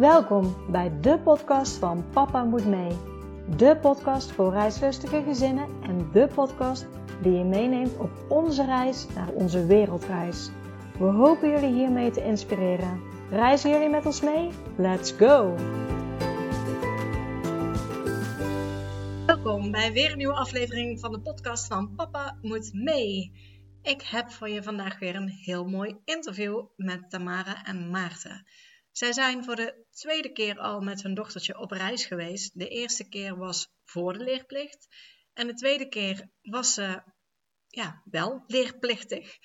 Welkom bij de podcast van Papa Moet Mee. De podcast voor reislustige gezinnen en de podcast die je meeneemt op onze reis naar onze wereldreis. We hopen jullie hiermee te inspireren. Reizen jullie met ons mee? Let's go! Welkom bij weer een nieuwe aflevering van de podcast van Papa Moet Mee. Ik heb voor je vandaag weer een heel mooi interview met Tamara en Maarten. Zij zijn voor de tweede keer al met hun dochtertje op reis geweest. De eerste keer was voor de leerplicht. En de tweede keer was ze ja, wel leerplichtig.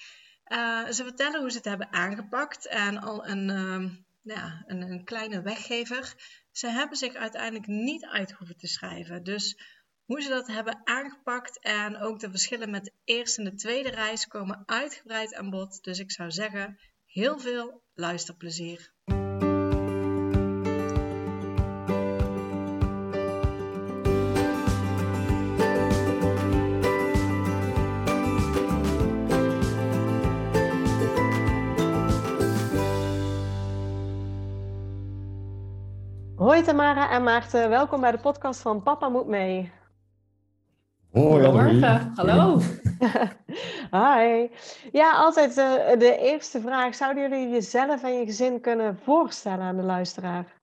Uh, ze vertellen hoe ze het hebben aangepakt en al een, uh, ja, een, een, kleine weggever. Ze hebben zich uiteindelijk niet uit hoeven te schrijven. Dus hoe ze dat hebben aangepakt en ook de verschillen met de eerste en de tweede reis komen uitgebreid aan bod. Dus ik zou zeggen, heel veel luisterplezier. Hoi Tamara en Maarten, welkom bij de podcast van Papa Moet Mee. Hoi, Goedemorgen, hallo. Hi. Ja, altijd uh, de eerste vraag. Zouden jullie jezelf en je gezin kunnen voorstellen aan de luisteraar?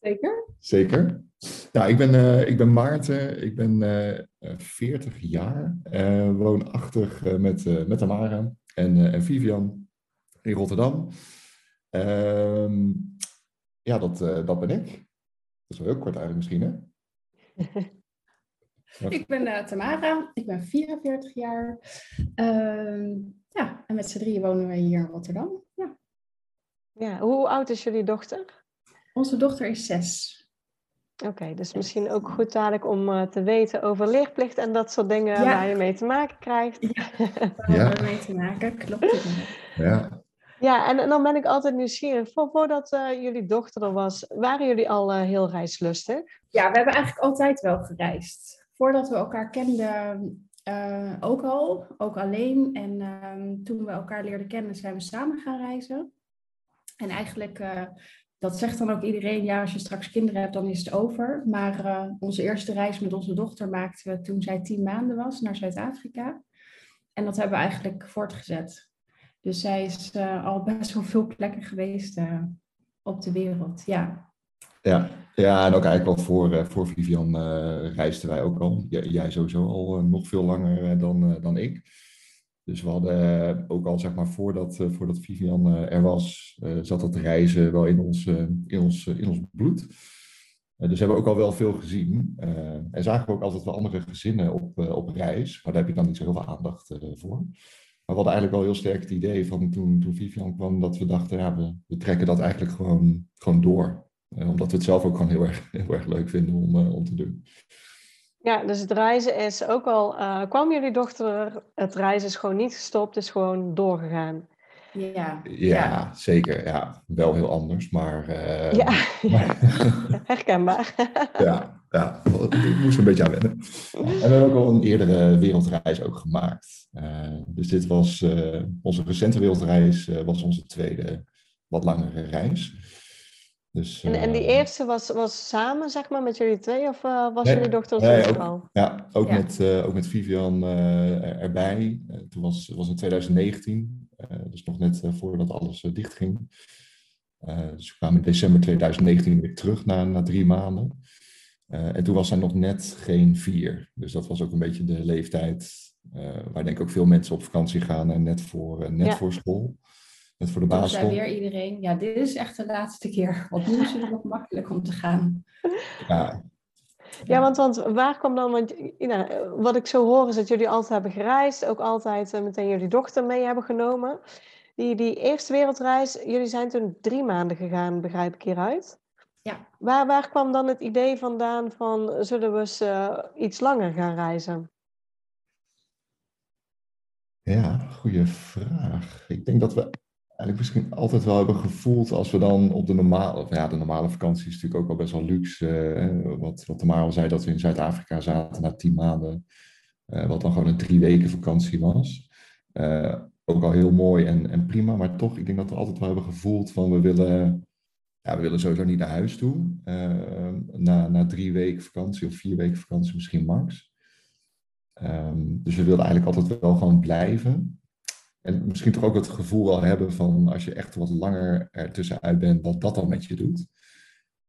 Zeker. Zeker. Ja, ik ben, uh, ik ben Maarten, ik ben uh, 40 jaar, woonachtig met, met Tamara en, en Vivian in Rotterdam. Ehm, ja, dat, uh, dat ben ik. Dat is wel heel kort eigenlijk misschien, hè? ik ben uh, Tamara, ik ben 44 jaar. Uh, ja, en met z'n drieën wonen we hier in Rotterdam. Ja. ja, hoe oud is jullie dochter? Onze dochter is zes. Oké, okay, dus misschien ook goed dadelijk om uh, te weten over leerplicht en dat soort dingen ja. waar je mee te maken krijgt. Ja, waar ja. we mee te maken, klopt. Ja. Ja, en, dan ben ik altijd nieuwsgierig. Voor, voordat uh, jullie dochter er was, waren jullie al uh, heel reislustig? Ja, we hebben eigenlijk altijd wel gereisd. Voordat we elkaar kenden, uh, ook al, ook alleen. En ehm, toen we elkaar leerden kennen, zijn we samen gaan reizen. En eigenlijk, dat zegt dan ook iedereen, ja, als je straks kinderen hebt, dan is het over. Maar onze eerste reis met onze dochter maakten we toen zij tien maanden was naar Zuid-Afrika. En dat hebben we eigenlijk voortgezet. Dus zij is uh, al best wel veel plekken geweest uh, op de wereld, ja. Ja, ja en ook eigenlijk wel voor, uh, voor Vivian reisden wij ook al. J jij sowieso al nog veel langer dan, dan ik. Dus we hadden ook al, zeg maar, voordat, voordat Vivian er was, zat dat reizen wel in ons, in ons, in ons bloed. dus hebben we ook al wel veel gezien. en zagen we ook altijd wel andere gezinnen op, op reis. Maar daar heb je dan niet zo heel veel aandacht voor. Maar we hadden eigenlijk wel heel sterk het idee van toen, toen Vivian kwam, dat we dachten, ja, we, we trekken dat eigenlijk gewoon, gewoon door. Eh, omdat we het zelf ook gewoon heel erg, heel erg leuk vinden om, uh, om te doen. Ja, dus het reizen is ook al, uh, kwam jullie dochter, het reizen is gewoon niet gestopt, is gewoon doorgegaan. Ja. ja, ja. zeker. Ja, wel heel anders, maar... Uh, ja, maar... herkenbaar. ja, ja, ik moest een beetje aan wennen. En we hebben ook al een eerdere wereldreis ook gemaakt. Uh, dus dit was uh, onze recente wereldreis, was onze tweede wat langere reis. Dus, en, en die eerste was, was samen, zeg maar, met jullie twee? Of was nee, jullie dochter nee, ook, al? Ja, ook, ja. Met, ook met Vivian erbij. toen was, was in 2019. Uh, dus nog net uh, voordat alles uh, dichtging. dus we kwamen in december 2019 weer terug na, na drie maanden. En toen was hij nog net geen vier. Dus dat was ook een beetje de leeftijd waar denk ik ook veel mensen op vakantie gaan en net voor, net ja. voor school. Net voor de basisschool. Toen zei weer iedereen, ja, dit is echt de laatste keer. Want nu is het nog makkelijk om te gaan. Ja, ja, want, want waar kwam dan, want nou, wat ik zo hoor is dat jullie altijd hebben gereisd, ook altijd uh, meteen jullie dochter mee hebben genomen. Die, die eerste wereldreis, jullie zijn toen drie maanden gegaan, begrijp ik hieruit. Ja. Waar, waar kwam dan het idee vandaan van, zullen we eens uh, iets langer gaan reizen? Ja, goede vraag. Ik denk dat we eigenlijk misschien altijd wel hebben gevoeld als we dan op de normale, ja, de normale vakantie is natuurlijk ook al best wel luxe. Eh, wat, wat Tamara al zei, dat we in Zuid-Afrika zaten na tien maanden. Uh, wat dan gewoon een drie weken vakantie was. Uh, ook al heel mooi en, en prima, maar toch, ik denk dat we altijd wel hebben gevoeld van we willen ja, we willen sowieso niet naar huis toe. na, na drie weken vakantie of vier weken vakantie misschien max. Ehm, dus we wilden eigenlijk altijd wel gewoon blijven. En misschien toch ook het gevoel wel hebben van als je echt wat langer ertussenuit bent, wat dat dan met je doet.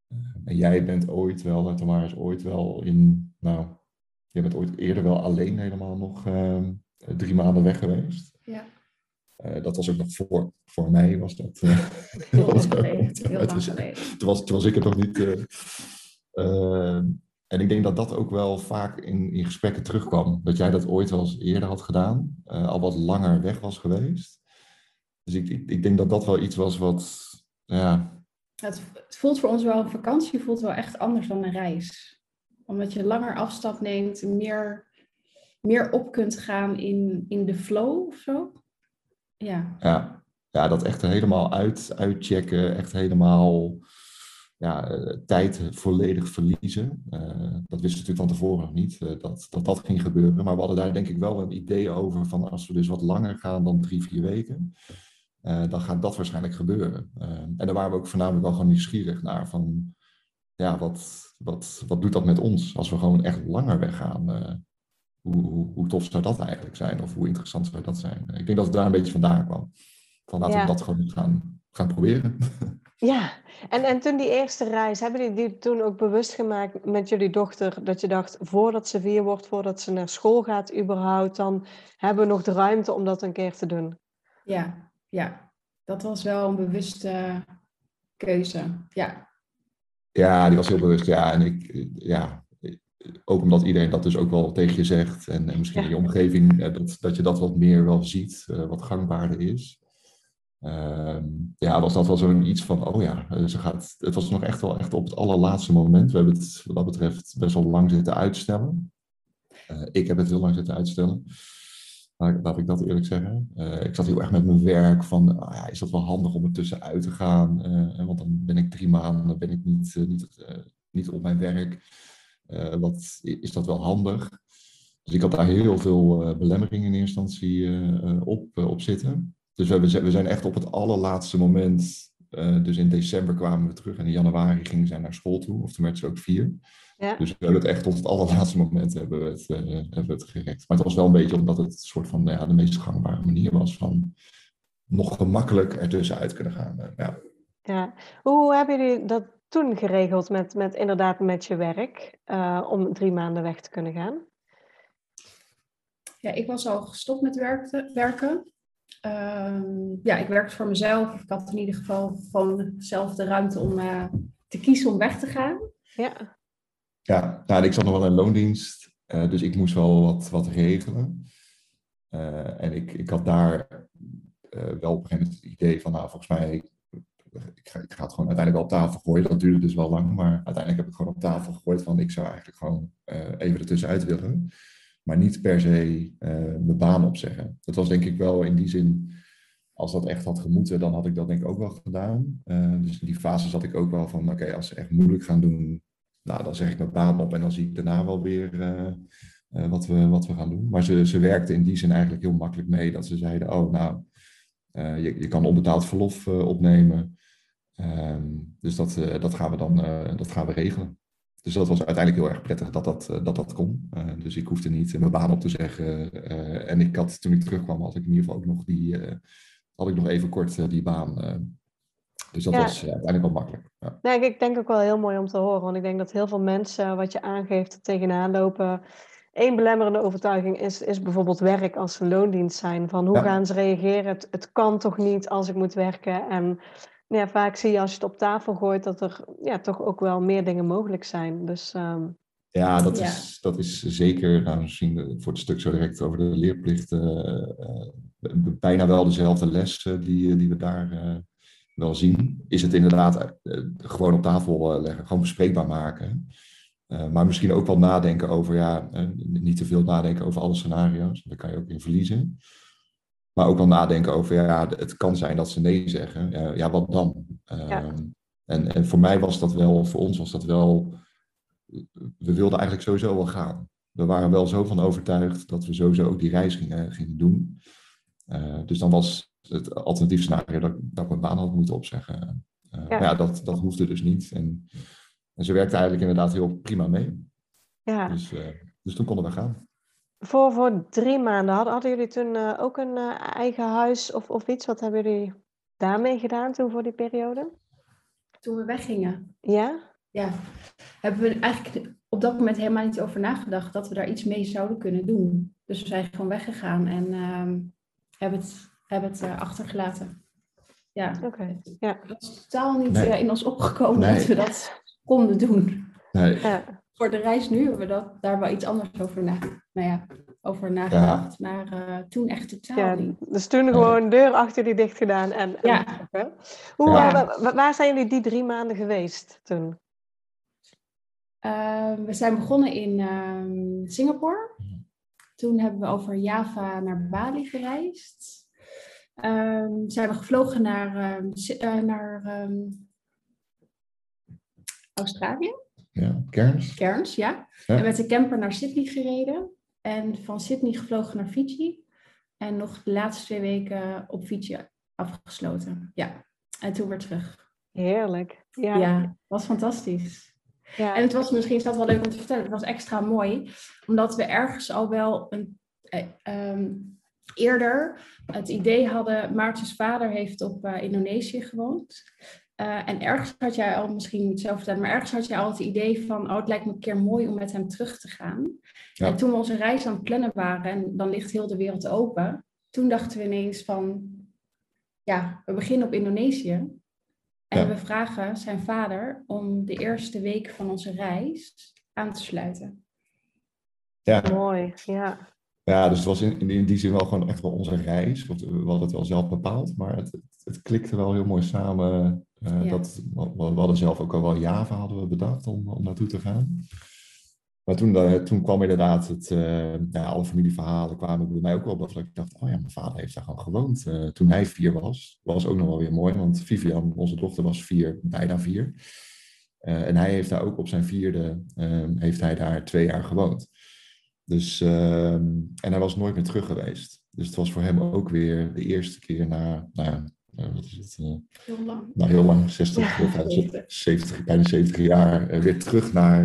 Uh, en jij bent ooit wel, Tamara is ooit wel in, nou, je bent ooit eerder wel alleen helemaal nog uh, drie maanden weg geweest. Ja. Uh, dat was ook nog voor, voor mij, was dat. Uh, heel lang geleden. Heel lang geleden. Toen was, toen was ik het nog niet. Uh, en ik denk dat dat ook wel vaak in, in gesprekken terugkwam. Dat jij dat ooit wel eens eerder had gedaan, al wat langer weg was geweest. Dus ik, ik, ik, denk dat dat wel iets was wat, ja... Het, het voelt voor ons wel, een vakantie voelt wel echt anders dan een reis. Omdat je langer afstand neemt, meer, meer op kunt gaan in, in de flow of zo. Ja. Ja, ja dat echt helemaal uit, uitchecken, echt helemaal ja, eh, tijd volledig verliezen. Uh, dat wisten we natuurlijk van tevoren nog niet, uh, dat, dat dat ging gebeuren. Maar we hadden daar denk ik wel een idee over van als we dus wat langer gaan dan drie, vier weken, dan gaat dat waarschijnlijk gebeuren. en daar waren we ook voornamelijk wel gewoon nieuwsgierig naar van, ja, wat, wat, wat doet dat met ons als we gewoon echt langer weggaan? Hoe, hoe, hoe, tof zou dat eigenlijk zijn? Of hoe interessant zou dat zijn? Ik denk dat het daar een beetje vandaan kwam. Van laten ja. we dat gewoon gaan, gaan proberen. Ja, en, en toen die eerste reis, hebben jullie die toen ook bewust gemaakt met jullie dochter? Dat je dacht, voordat ze vier wordt, voordat ze naar school gaat überhaupt, dan hebben we nog de ruimte om dat een keer te doen? Ja, ja. Dat was wel een bewuste keuze, ja. Ja, die was heel bewust, ja. En ik, ja, ook omdat iedereen dat dus ook wel tegen je zegt. En, en misschien ja. in je omgeving, dat, dat je dat wat meer wel ziet, uh, wat gangbaarder is. Uh, ja, was dat wel zo'n iets van, oh ja, eh, ze gaat, het was nog echt wel echt op het allerlaatste moment. We hebben het wat dat betreft best wel lang zitten uitstellen. Uh, ik heb het heel lang zitten uitstellen. Laat, laat ik dat eerlijk zeggen. Uh, ik zat heel erg met mijn werk van, oh ja, is dat wel handig om er tussenuit te gaan? want dan ben ik drie maanden, ben ik niet, niet, niet op mijn werk. Wat, is dat wel handig? Dus ik had daar heel veel belemmeringen in eerste instantie op, op zitten. Dus we, we zijn echt op het allerlaatste moment, uh, dus in december kwamen we terug en in januari gingen zij naar school toe, of toen werd ze ook vier. Ja. Dus we hebben het echt tot het allerlaatste moment hebben we het, uh, hebben we het gerekt. Maar het was wel een beetje omdat het een soort van ja, de meest gangbare manier was van nog gemakkelijk ertussenuit kunnen gaan. Uh, ja. ja. Hoe hebben jullie dat toen geregeld met, met inderdaad met je werk, om drie maanden weg te kunnen gaan? Ja, ik was al gestopt met werken. Ehm, ja, ik werkte voor mezelf. Ik had in ieder geval gewoon zelf de ruimte om uh, te kiezen om weg te gaan. Ja. Ja, nou, ik zat nog wel in loondienst, uh, dus ik moest wel wat, wat regelen. Uh, en ik, ik had daar wel op een gegeven moment het idee van, nou, volgens mij, ik ga, ik ga het gewoon uiteindelijk wel op tafel gooien. Dat duurde dus wel lang, maar uiteindelijk heb ik gewoon op tafel gegooid van, ik zou eigenlijk gewoon even ertussenuit willen maar niet per se uh, mijn baan opzeggen. Dat was denk ik wel in die zin, als dat echt had gemoeten, dan had ik dat denk ik ook wel gedaan. Uh, dus in die fase zat ik ook wel van, oké, als ze echt moeilijk gaan doen, nou, dan zeg ik mijn baan op en dan zie ik daarna wel weer uh, wat, we, wat we gaan doen. Maar ze, ze werkte in die zin eigenlijk heel makkelijk mee, dat ze zeiden, oh, nou, je, je kan onbetaald verlof opnemen. Ehm, dus dat, dat, gaan we dan dat gaan we regelen. Dus dat was uiteindelijk heel erg prettig dat dat, eh, dat, dat kon. Dus ik hoefde niet mijn baan op te zeggen. En ik had, toen ik terugkwam, had ik in ieder geval ook nog die, had ik nog even kort die baan. dus dat ja. was uiteindelijk wel makkelijk. Ja. Nee, ik denk ook wel heel mooi om te horen. Want ik denk dat heel veel mensen wat je aangeeft tegenaan lopen. Eén belemmerende overtuiging is, is bijvoorbeeld werk als ze loondienst zijn. Van hoe ja. gaan ze reageren? Het, het kan toch niet als ik moet werken? En ja, vaak zie je als je het op tafel gooit dat er ja, toch ook wel meer dingen mogelijk zijn. Dus, um... Ja, dat, ja. Is, dat is zeker, nou, misschien voor het stuk zo direct over de leerplicht, uh, uh, bijna wel dezelfde les uh, die, die we daar wel zien. Is het inderdaad gewoon op tafel leggen, gewoon bespreekbaar maken. maar misschien ook wel nadenken over, ja, niet te veel nadenken over alle scenario's, daar kan je ook in verliezen. Maar ook wel nadenken over, ja, het kan zijn dat ze nee zeggen. Ja, ja wat dan? Ja. Uh, en, en voor mij was dat wel, voor ons was dat wel, we wilden eigenlijk sowieso wel gaan. We waren wel zo van overtuigd dat we sowieso ook die reis gingen, gingen doen. Uh, dus dan was het alternatief scenario dat, dat ik mijn baan had moeten opzeggen. Uh, ja. ja, dat, dat hoefde dus niet. En, en ze werkte eigenlijk inderdaad heel prima mee. Ja. Dus, dus toen konden we gaan. Voor, voor drie maanden, hadden, hadden jullie toen ook een eigen huis of, of iets? Wat hebben jullie daarmee gedaan toen voor die periode? Toen we weggingen. Ja? Ja. Hebben we eigenlijk op dat moment helemaal niet over nagedacht dat we daar iets mee zouden kunnen doen. Dus we zijn gewoon weggegaan en uh, hebben het, hebben het uh, achtergelaten. Ja. Oké. Ja. Dat is totaal niet nee. uh, in ons opgekomen nee. dat we dat konden doen. Nee. Ja. Voor de reis nu hebben we dat, daar wel iets anders over, na, nou ja, over nagedacht. Ja. Maar uh, toen echt totaal ja, niet. Dus toen gewoon deur achter die dicht gedaan. En, en ja. Hoe, waar, waar zijn jullie die drie maanden geweest toen? Uh, we zijn begonnen in uh, Singapore. Toen hebben we over Java naar Bali gereisd. Uh, zijn we gevlogen naar, uh, naar um, Australië. Ja, Cairns. Cairns, ja. ja. En met de camper naar Sydney gereden. En van Sydney gevlogen naar Fiji. En nog de laatste twee weken op Fiji afgesloten. Ja, en toen weer terug. Heerlijk. Ja, ja was fantastisch. Ja. En het was misschien is dat wel leuk om te vertellen. Het was extra mooi, omdat we ergens al wel een, eh, um, eerder het idee hadden. Maartens vader heeft op uh, Indonesië gewoond. Uh, en ergens had jij al, misschien niet zelf vertellen, maar ergens had jij al het idee van: oh, het lijkt me een keer mooi om met hem terug te gaan. Ja. En toen we onze reis aan het plannen waren en dan ligt heel de wereld open, toen dachten we ineens van: ja, we beginnen op Indonesië. En ja. we vragen zijn vader om de eerste week van onze reis aan te sluiten. Ja. Mooi, ja. Ja, dus het was in, in die zin wel gewoon echt wel onze reis. Want we hadden het wel zelf bepaald, maar het, het klikte wel heel mooi samen. Uh, ja. dat, we, hadden zelf ook al wel Java hadden we bedacht om, om naartoe te gaan. Maar toen, uh, toen kwam inderdaad het, uh, ja, alle familieverhalen kwamen bij mij ook wel dat ik dacht, oh ja, mijn vader heeft daar gewoon gewoond. Toen hij vier was, was ook nog wel weer mooi, want Vivian, onze dochter, was vier, bijna vier. en hij heeft daar ook op zijn vierde, heeft hij daar twee jaar gewoond. Dus, en hij was nooit meer terug geweest. Dus het was voor hem ook weer de eerste keer na, wat is het? heel lang. Nou, heel lang, 60, ja, 70, bijna 70 jaar, weer terug naar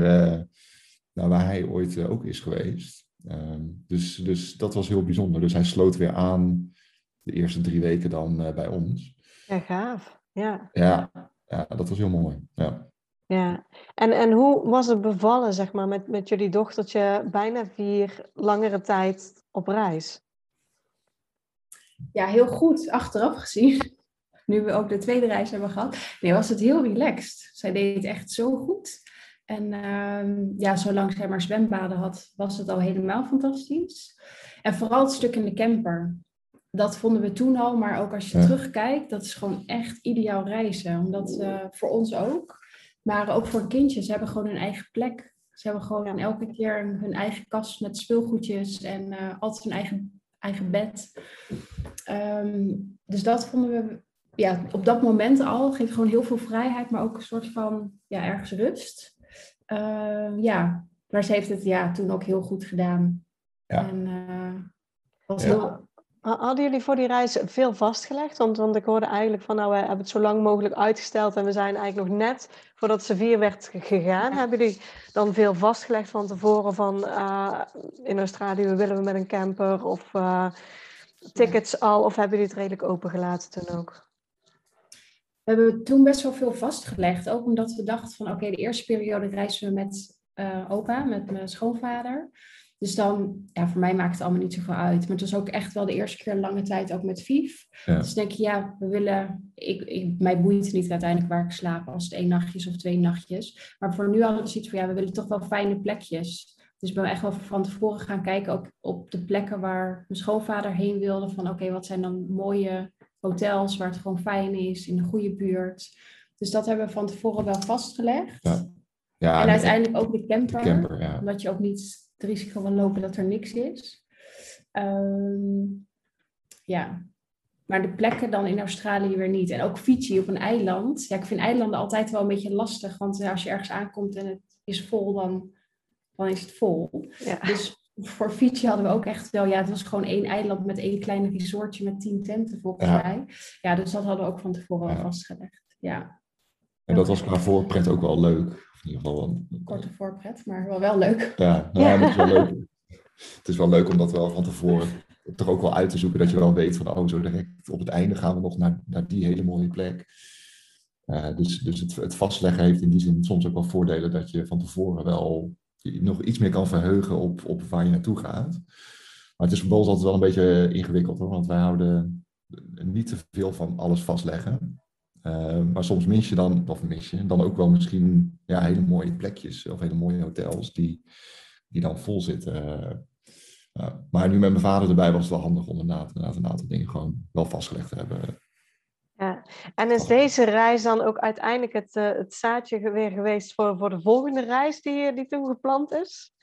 nou, waar hij ooit uh, ook is geweest. Um, dus, dus dat was heel bijzonder. Dus hij sloot weer aan de eerste drie weken dan uh, bij ons. Ja, gaaf. Ja. ja, ja, dat was heel mooi. Ja. Ja, en, en hoe was het bevallen, zeg maar, met, met jullie dochtertje bijna vier langere tijd op reis? Ja, heel goed achteraf gezien. Nu we ook de tweede reis hebben gehad. Nee, was het heel relaxed. Zij deed het echt zo goed. En uh, ja, zolang zij maar zwembaden had, was het al helemaal fantastisch. En vooral het stuk in de camper. Dat vonden we toen al, maar ook als je ja. terugkijkt, dat is gewoon echt ideaal reizen. Omdat uh, voor ons ook, maar ook voor kindjes. Ze hebben gewoon hun eigen plek. Ze hebben gewoon ja. elke keer hun eigen kast met speelgoedjes en uh, altijd hun eigen, eigen bed. Um, dus dat vonden we ja, op dat moment al. Geeft gewoon heel veel vrijheid, maar ook een soort van ja, ergens rust. Uh, ja, maar ze heeft het ja, toen ook heel goed gedaan. Ja. En, uh, was Ja. heel, Hadden jullie voor die reis veel vastgelegd? Want, want ik hoorde eigenlijk van, nou, we hebben het zo lang mogelijk uitgesteld en we zijn eigenlijk nog net voordat ze vier werd ge- gegaan. Hebben jullie dan veel vastgelegd van tevoren van, uh, in Australië willen we met een camper of uh, tickets al? Of hebben jullie het redelijk opengelaten toen ook? We hebben toen best wel veel vastgelegd. Ook omdat we dachten van oké, de eerste periode reizen we met uh, opa, met mijn schoonvader. Dus dan, ja, voor mij maakt het allemaal niet zoveel uit. Maar het was ook echt wel de eerste keer lange tijd ook met Vief. Ja. Dus denk je, ja, we willen... Ik, ik, mij boeit het niet uiteindelijk waar ik slaap, als het één nachtjes of twee nachtjes. Maar voor nu hadden we zoiets van, ja, we willen toch wel fijne plekjes. Dus ik ben echt wel van tevoren gaan kijken, ook op de plekken waar mijn schoonvader heen wilde. Van oké, wat zijn dan mooie hotels waar het gewoon fijn is, in een goede buurt. Dus dat hebben we van tevoren wel vastgelegd. Ja. Ja, en de uiteindelijk ook de camper, camper, ja. omdat je ook niet het risico wil lopen dat er niks is. Ehm, ja, maar de plekken dan in Australië weer niet. En ook Fiji op een eiland. Ja, ik vind eilanden altijd wel een beetje lastig, want als je ergens aankomt en het is vol, dan, dan is het vol. Ja. Dus voor Fiji hadden we ook echt wel, ja, het was gewoon één eiland met één klein resortje met tien tenten volgens Ja. mij. Ja, dus dat hadden we ook van tevoren al Ja. vastgelegd. Ja. En dat was qua voorpret ook wel leuk. in ieder geval wel, Korte voorpret, maar wel wel leuk. Ja, nou, ja. het is wel leuk. Het is wel leuk om dat wel van tevoren toch ook wel uit te zoeken. Dat je wel weet van, oh, zo direct op het einde gaan we nog naar, naar die hele mooie plek. Uh, dus dus het, het, vastleggen heeft in die zin soms ook wel voordelen dat je van tevoren wel nog iets meer kan verheugen op, op waar je naartoe gaat. Maar het is voor altijd wel een beetje ingewikkeld hoor, want wij houden niet te veel van alles vastleggen. Uh, maar soms mis je dan, of mis je, dan ook wel misschien ja, hele mooie plekjes of hele mooie hotels die, die dan vol zitten. Uh, maar nu met mijn vader erbij was het wel handig om inderdaad een aantal dingen gewoon wel vastgelegd te hebben. Ja, en is deze reis dan ook uiteindelijk het, uh, het zaadje weer geweest voor, voor de volgende reis die, die toen gepland is?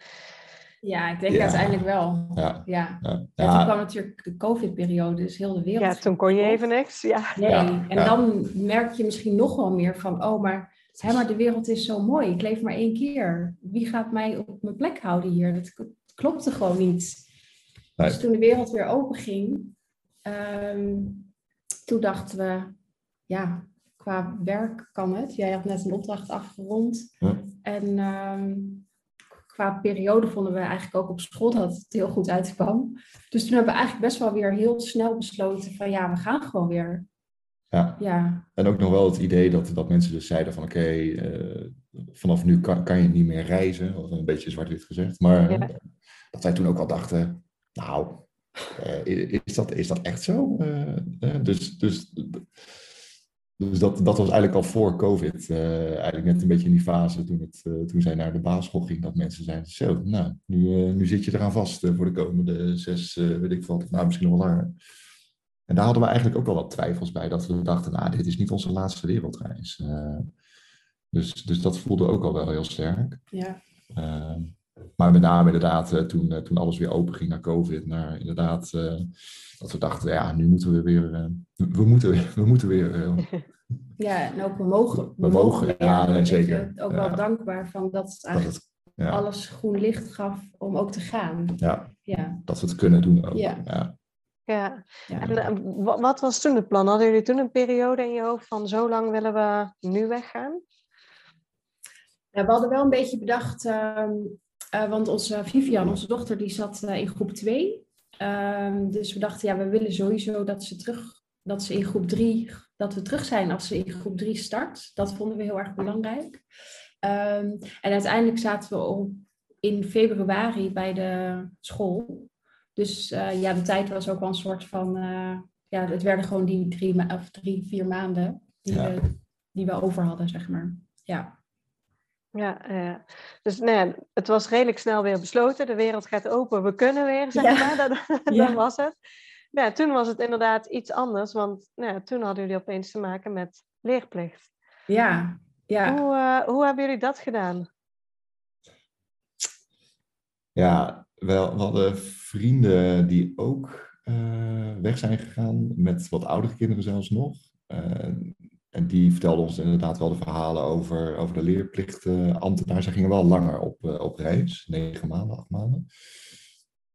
Ja, ik denk uiteindelijk wel. Ja. Ja. ja. toen kwam natuurlijk de COVID-periode, dus heel de wereld. Ja, toen kon je even niks. Ja. Nee, en dan merk je misschien nog wel meer van, oh, maar, hè, maar de wereld is zo mooi. Ik leef maar één keer. Wie gaat mij op mijn plek houden hier? Dat klopte gewoon niet. Dus toen de wereld weer open ging, ehm, toen dachten we, ja, qua werk kan het. Jij had net een opdracht afgerond. En ehm, qua periode vonden we eigenlijk ook op school dat het heel goed uitkwam. Dus toen hebben we eigenlijk best wel weer heel snel besloten van ja, we gaan gewoon weer. Ja. ja. En ook nog wel het idee dat, dat mensen dus zeiden van oké, eh, vanaf nu kan, kan je niet meer reizen. Of een beetje zwart-wit gezegd. Maar dat wij toen ook wel dachten, nou, uh, is, dat, is dat echt zo? Uh, dus dus dus dat, dat was eigenlijk al voor COVID. Uh, eigenlijk net een beetje in die fase toen, het, uh, toen zij naar de basisschool ging. Dat mensen zeiden, zo, nou, nu, uh, nu zit je eraan vast voor de komende zes, weet ik wat, nou misschien nog wel langer. En daar hadden we eigenlijk ook wel wat twijfels bij. Dat we dachten, nou, dit is niet onze laatste wereldreis. dus, dus dat voelde ook al wel heel sterk. Ja. Maar met name inderdaad, toen, toen alles weer open ging naar COVID, naar inderdaad dat we dachten, ja, nu moeten we weer, uh, we, moeten, we moeten weer. Uh, ja, en ook we mogen. We, mogen, ja, ja zeker. Ook wel dankbaar van dat het eigenlijk ja. alles groen licht gaf om ook te gaan. Ja, ja. dat we het kunnen doen ook. Ja. ja. Ja, en eh, wat was toen het plan? Hadden jullie toen een periode in je hoofd van zo lang willen we nu weggaan? Ja, we hadden wel een beetje bedacht, uh, uh, want onze Vivian, onze dochter, die zat in groep 2. Um, dus we dachten, ja, we willen sowieso dat ze terug, dat ze in groep drie, dat we terug zijn als ze in groep drie start. Dat vonden we heel erg belangrijk. Um, en uiteindelijk zaten we op, in februari bij de school. Dus ja, de tijd was ook wel een soort van, ja, het werden gewoon die drie, of drie vier maanden die, ja. we, die we over hadden, zeg maar. Ja. Ja, ja. dus nee, het was redelijk snel weer besloten. De wereld gaat open, we kunnen weer, zeg maar. Dat, dat was het. Ja, toen was het inderdaad iets anders, want nou, toen hadden jullie opeens te maken met leerplicht. Ja, ja. Hoe, uh, hoe hebben jullie dat gedaan? Ja, wel, we hadden vrienden die ook uh, weg zijn gegaan, met wat oudere kinderen zelfs nog. Uh, en die vertelde ons inderdaad wel de verhalen over, over de leerplichtambtenaar. Zij gingen wel langer op, uh, op reis, negen maanden, acht maanden.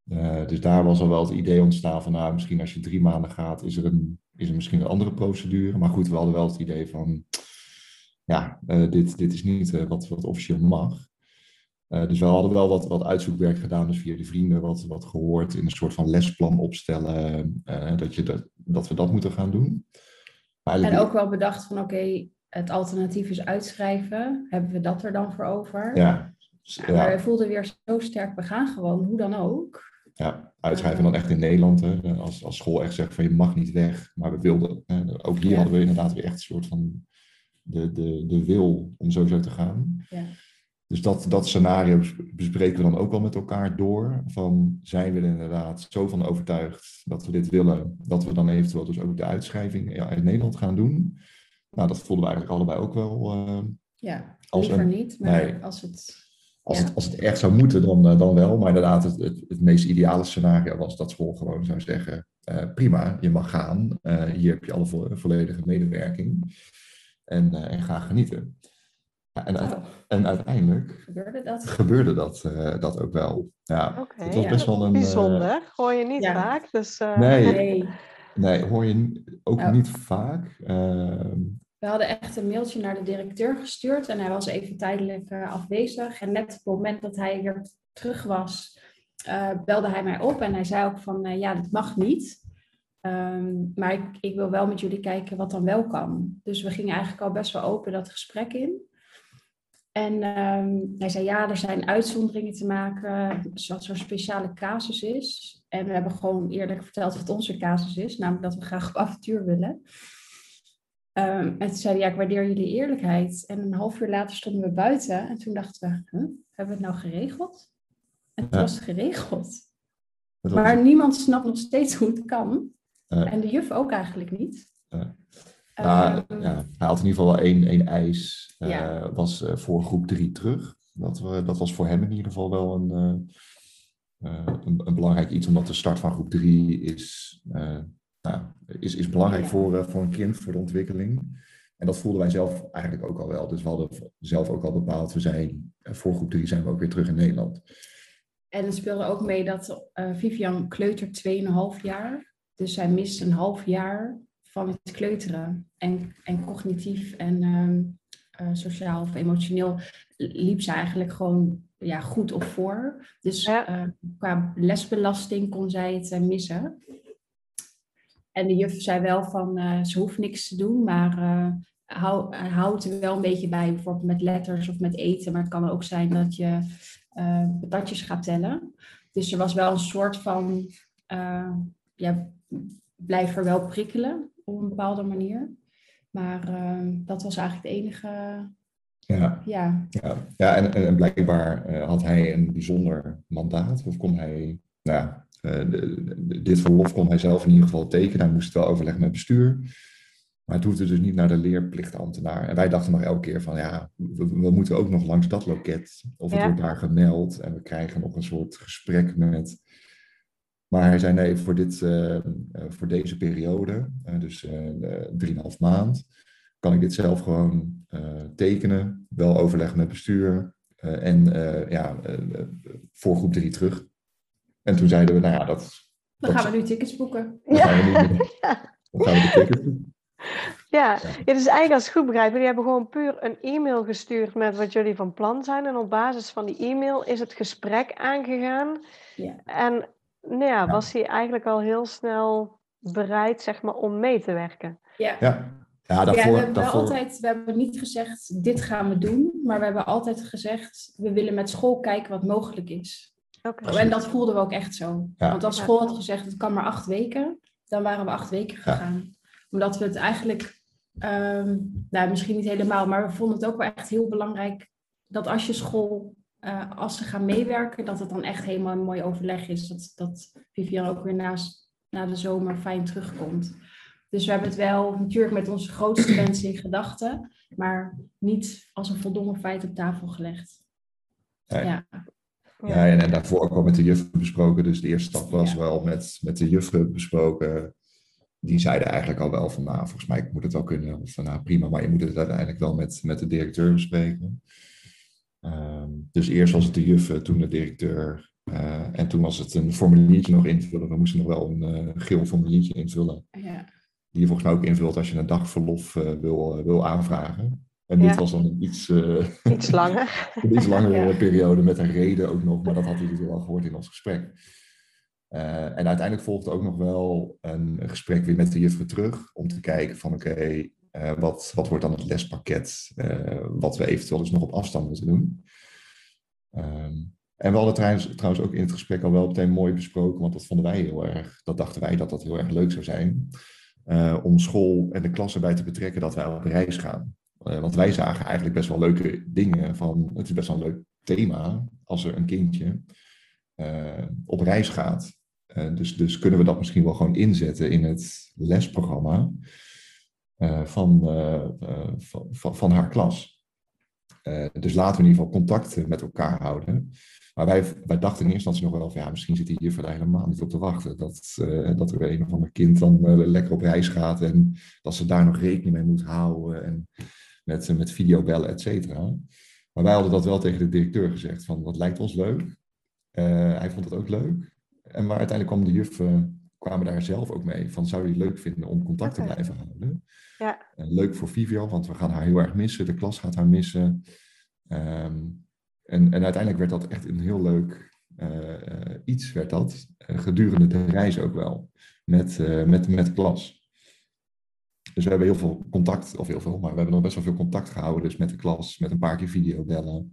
Uh, dus daar was al wel het idee ontstaan van, nou, misschien als je drie maanden gaat, is er, een, is er misschien een andere procedure. Maar goed, we hadden wel het idee van, ja, uh, dit, dit is niet wat, wat officieel mag. dus we hadden wel wat, wat uitzoekwerk gedaan, dus via de vrienden wat, wat gehoord, in een soort van lesplan opstellen, dat, je dat, dat we dat moeten gaan doen. En ook wel bedacht van oké, het alternatief is uitschrijven. Hebben we dat er dan voor over? Ja. ja. Maar we voelden weer zo sterk, we gaan gewoon, hoe dan ook. Ja, uitschrijven dan echt in Nederland. Hè. Als, als school echt zegt van je mag niet weg. Maar we wilden, hè. ook hier hadden we inderdaad weer echt een soort van de, de, de wil om sowieso te gaan. Ja. Dus dat, dat scenario bespreken we dan ook wel met elkaar door. Van zijn we er inderdaad zo van overtuigd dat we dit willen, dat we dan eventueel dus ook de uitschrijving uit Nederland gaan doen. Nou, dat voelden we eigenlijk allebei ook wel. Uh, ja, liever niet, maar als het... Als, het, als het echt zou moeten, dan, uh, dan wel. Maar inderdaad, het, het, het, meest ideale scenario was dat school gewoon zou zeggen: uh, prima, je mag gaan. hier heb je alle vo volledige medewerking. En, en ga genieten. En, oh. en, uiteindelijk gebeurde dat, gebeurde dat, uh, dat ook wel. Ja, okay, het was best wel een. Bijzonder, uh, hoor je niet vaak. Dus, uh... nee, nee, hoor je ook oh. niet vaak. Ehm, we hadden echt een mailtje naar de directeur gestuurd en hij was even tijdelijk uh, afwezig. En net op het moment dat hij weer terug was, uh, belde hij mij op en hij zei ook van uh, ja, dat mag niet. Um, maar ik, ik, wil wel met jullie kijken wat dan wel kan. Dus we gingen eigenlijk al best wel open dat gesprek in. En um, hij zei ja, er zijn uitzonderingen te maken, wat zo'n speciale casus is. En we hebben gewoon eerlijk verteld wat onze casus is, namelijk dat we graag op avontuur willen. Um, en toen zeiden ja, ik waardeer jullie eerlijkheid. En een half uur later stonden we buiten en toen dachten we, huh, hebben we het nou geregeld? En ja. was het geregeld. Maar niemand snapt nog steeds hoe het kan. Ja. En de juf ook eigenlijk niet. Ja. Nou, ja, hij had in ieder geval wel één, één eis, ja. was uh, voor groep drie terug. Dat, we, dat was voor hem in ieder geval wel een, een, een, belangrijk iets, omdat de start van groep drie is, nou, is, is belangrijk voor, voor een kind, voor de ontwikkeling. En dat voelden wij zelf eigenlijk ook al wel. Dus we hadden zelf ook al bepaald, we zijn voor groep drie zijn we ook weer terug in Nederland. En er speelde ook mee dat Vivian kleuter 2,5 jaar. Dus zij mist een half jaar van het kleuteren. En, en cognitief en uh, uh, sociaal of emotioneel liep ze eigenlijk gewoon ja, goed op voor. Dus ja. uh, qua lesbelasting kon zij het missen. En de juf zei wel van, ze hoeft niks te doen, maar hou, houd er wel een beetje bij, bijvoorbeeld met letters of met eten. Maar het kan ook zijn dat je patatjes gaat tellen. Dus er was wel een soort van, ja, blijf er wel prikkelen op een bepaalde manier. Maar uh, dat was eigenlijk het enige. Ja, ja. ja. ja en, en blijkbaar uh, had hij een bijzonder mandaat. Of kon hij, nou ja, uh, de, de, dit verlof kon hij zelf in ieder geval tekenen. Hij moest het wel overleggen met bestuur. Maar het hoefde dus niet naar de leerplichtambtenaar. En wij dachten nog elke keer van, ja, we, we moeten ook nog langs dat loket. Of het ja. wordt daar gemeld. En we krijgen nog een soort gesprek met maar hij zei nee, voor, dit, uh, voor deze periode, uh, dus drieënhalf maand, kan ik dit zelf gewoon tekenen, wel overleggen met bestuur en ja, voor groep drie terug. En toen zeiden we, nou ja, dat... Dan gaan we nu tickets boeken. Dan ja. gaan we, nu, dan gaan we de tickets boeken. Ja, ja, dus eigenlijk als ik goed begrijp, jullie hebben gewoon puur een e-mail gestuurd met wat jullie van plan zijn. En op basis van die e-mail is het gesprek aangegaan. Ja. En nou ja, was hij eigenlijk al heel snel bereid zeg maar, om mee te werken. Ja, ja. ja, daarvoor, ja we, hebben daarvoor... altijd, we hebben niet gezegd, dit gaan we doen. Maar we hebben altijd gezegd, we willen met school kijken wat mogelijk is. Okay. En dat voelden we ook echt zo. Ja. Want als school had gezegd, het kan maar acht weken, dan waren we acht weken gegaan. Omdat we het eigenlijk, um, nou misschien niet helemaal, maar we vonden het ook wel echt heel belangrijk dat als je school uh, als ze gaan meewerken, dat het dan echt helemaal een mooi overleg is. Dat, dat Vivian ook weer naast, na de zomer fijn terugkomt. Dus we hebben het wel natuurlijk met onze grootste wensen in gedachten, maar niet als een voldongen feit op tafel gelegd. Nee. Ja. Ja, en, en daarvoor ook al met de juffen besproken. Dus de eerste stap was ja. wel met, met de juffen besproken. Die zeiden eigenlijk al wel van, nou, volgens mij moet het wel kunnen. Of van, nou, prima, maar je moet het uiteindelijk wel met, met de directeur bespreken. Um, dus eerst was het de juf, toen de directeur. Uh, en toen was het een formuliertje nog invullen. We moesten nog wel een uh, geel formuliertje invullen. Ja. Die je volgens mij ook invult als je een dagverlof uh, wil, wil aanvragen. En dit ja. was dan een iets, iets langer. een iets langere ja. periode met een reden ook nog. Maar dat had hij natuurlijk al gehoord in ons gesprek. en uiteindelijk volgde ook nog wel een gesprek weer met de juffrouw terug. Om te kijken van oké, okay, uh, wat, wat wordt dan het lespakket uh, wat we eventueel dus nog op afstand moeten doen? Um, en we hadden trouwens, ook in het gesprek al wel meteen mooi besproken, want dat vonden wij heel erg, dat dachten wij dat dat heel erg leuk zou zijn, uh, om school en de klas erbij te betrekken dat wij op reis gaan. want wij zagen eigenlijk best wel leuke dingen van, het is best wel een leuk thema als er een kindje op reis gaat. dus, dus kunnen we dat misschien wel gewoon inzetten in het lesprogramma. Uh, van, uh, van, van, van, haar klas. dus laten we in ieder geval contact met elkaar houden. Maar wij, wij dachten in eerste instantie nog wel van ja, misschien zit die juffer daar helemaal niet op te wachten. Dat, dat er een of ander kind dan lekker op reis gaat en dat ze daar nog rekening mee moet houden. En met, met videobellen, et cetera. Maar wij hadden dat wel tegen de directeur gezegd van dat lijkt ons leuk. hij vond het ook leuk. En maar uiteindelijk kwam de juf kwamen daar zelf ook mee. Van zou je het leuk vinden om contact te blijven houden? Ja. leuk voor Vivian, want we gaan haar heel erg missen. De klas gaat haar missen. Ehm, en, en uiteindelijk werd dat echt een heel leuk iets, werd dat. gedurende de reis ook wel. Met, met, met klas. Dus we hebben heel veel contact, of heel veel, maar we hebben nog best wel veel contact gehouden. Dus met de klas, met een paar keer videobellen.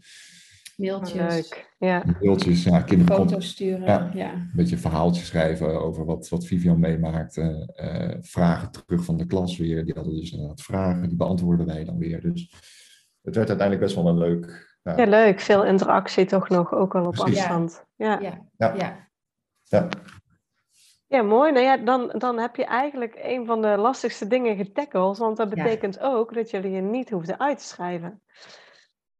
Mailtjes. Leuk, ja. Mailtjes, ja. Kinderen Foto's sturen, ja. ja. Een beetje verhaaltjes schrijven over wat, wat Vivian meemaakte. Uh, vragen terug van de klas weer. Die hadden dus inderdaad vragen, die beantwoorden wij dan weer. Dus het werd uiteindelijk best wel een leuk... Ja, leuk. Veel interactie toch nog, ook al op afstand. Ja. Ja. ja. ja. Ja, mooi. Nou ja, dan, dan heb je eigenlijk een van de lastigste dingen getackeld. Want dat betekent ook dat jullie je niet hoefden uit te schrijven.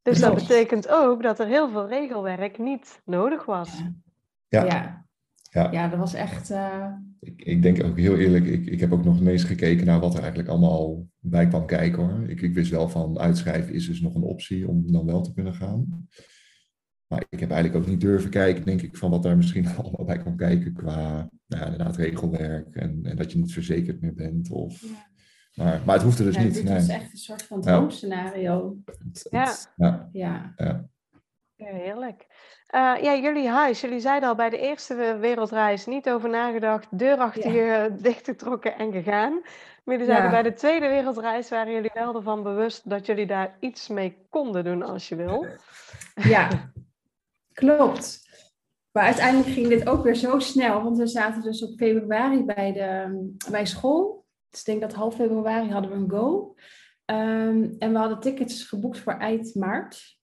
Dus dat betekent ook dat er heel veel regelwerk niet nodig was. Ja. Ja, ja. ja dat was echt. Uh... Ik, ik denk ook heel eerlijk, ik, ik heb ook nog ineens gekeken naar wat er eigenlijk allemaal bij kwam kijken hoor. Ik, ik wist wel van uitschrijven is dus nog een optie om dan wel te kunnen gaan. Maar ik heb eigenlijk ook niet durven kijken, denk ik, van wat daar misschien allemaal bij kan kijken qua nou, inderdaad regelwerk en, en dat je niet verzekerd meer bent. Of, ja. Maar, maar het hoefde dus niet. Dit nee. was echt een soort van droomscenario. Ja. Ja. ja. ja. heerlijk. Uh, ja, jullie huis, jullie zeiden al bij de eerste wereldreis niet over nagedacht, deur achter je dichtgetrokken en gegaan. Maar jullie zeiden bij de tweede wereldreis waren jullie wel ervan bewust dat jullie daar iets mee konden doen als je wil. Ja, Klopt. Maar uiteindelijk ging dit ook weer zo snel, want we zaten dus op februari bij, de, bij school. Dus ik denk dat half februari hadden we een go. Um, en we hadden tickets geboekt voor eind maart.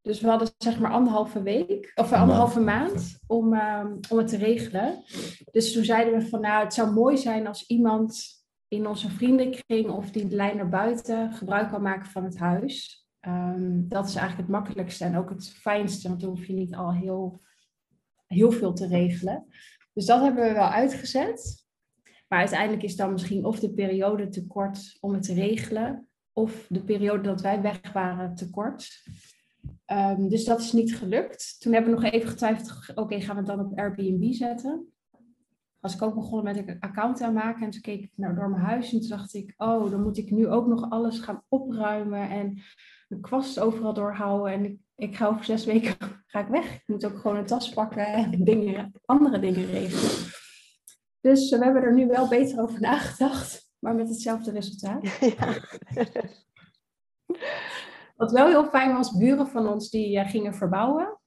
Dus we hadden zeg maar anderhalve week, of anderhalve maand om, um, om het te regelen. Dus toen zeiden we van nou, het zou mooi zijn als iemand in onze vriendenkring of die de lijn naar buiten gebruik kan maken van het huis. Um, dat is eigenlijk het makkelijkste en ook het fijnste, want dan hoef je niet al heel, heel veel te regelen. Dus dat hebben we wel uitgezet. Maar uiteindelijk is dan misschien of de periode te kort om het te regelen, of de periode dat wij weg waren te kort. Um, dus dat is niet gelukt. Toen hebben we nog even getwijfeld, oké, gaan we het dan op Airbnb zetten? Was ik ook begonnen met een account aanmaken en toen keek ik naar door mijn huis en toen dacht ik, oh, dan moet ik nu ook nog alles gaan opruimen en de kwast overal doorhouden. En ik, ik ga over zes weken ga ik weg. Ik moet ook gewoon een tas pakken en dingen, andere dingen regelen. Dus we hebben er nu wel beter over nagedacht, maar met hetzelfde resultaat. Ja. Wat wel heel fijn was, buren van ons die uh, gingen verbouwen.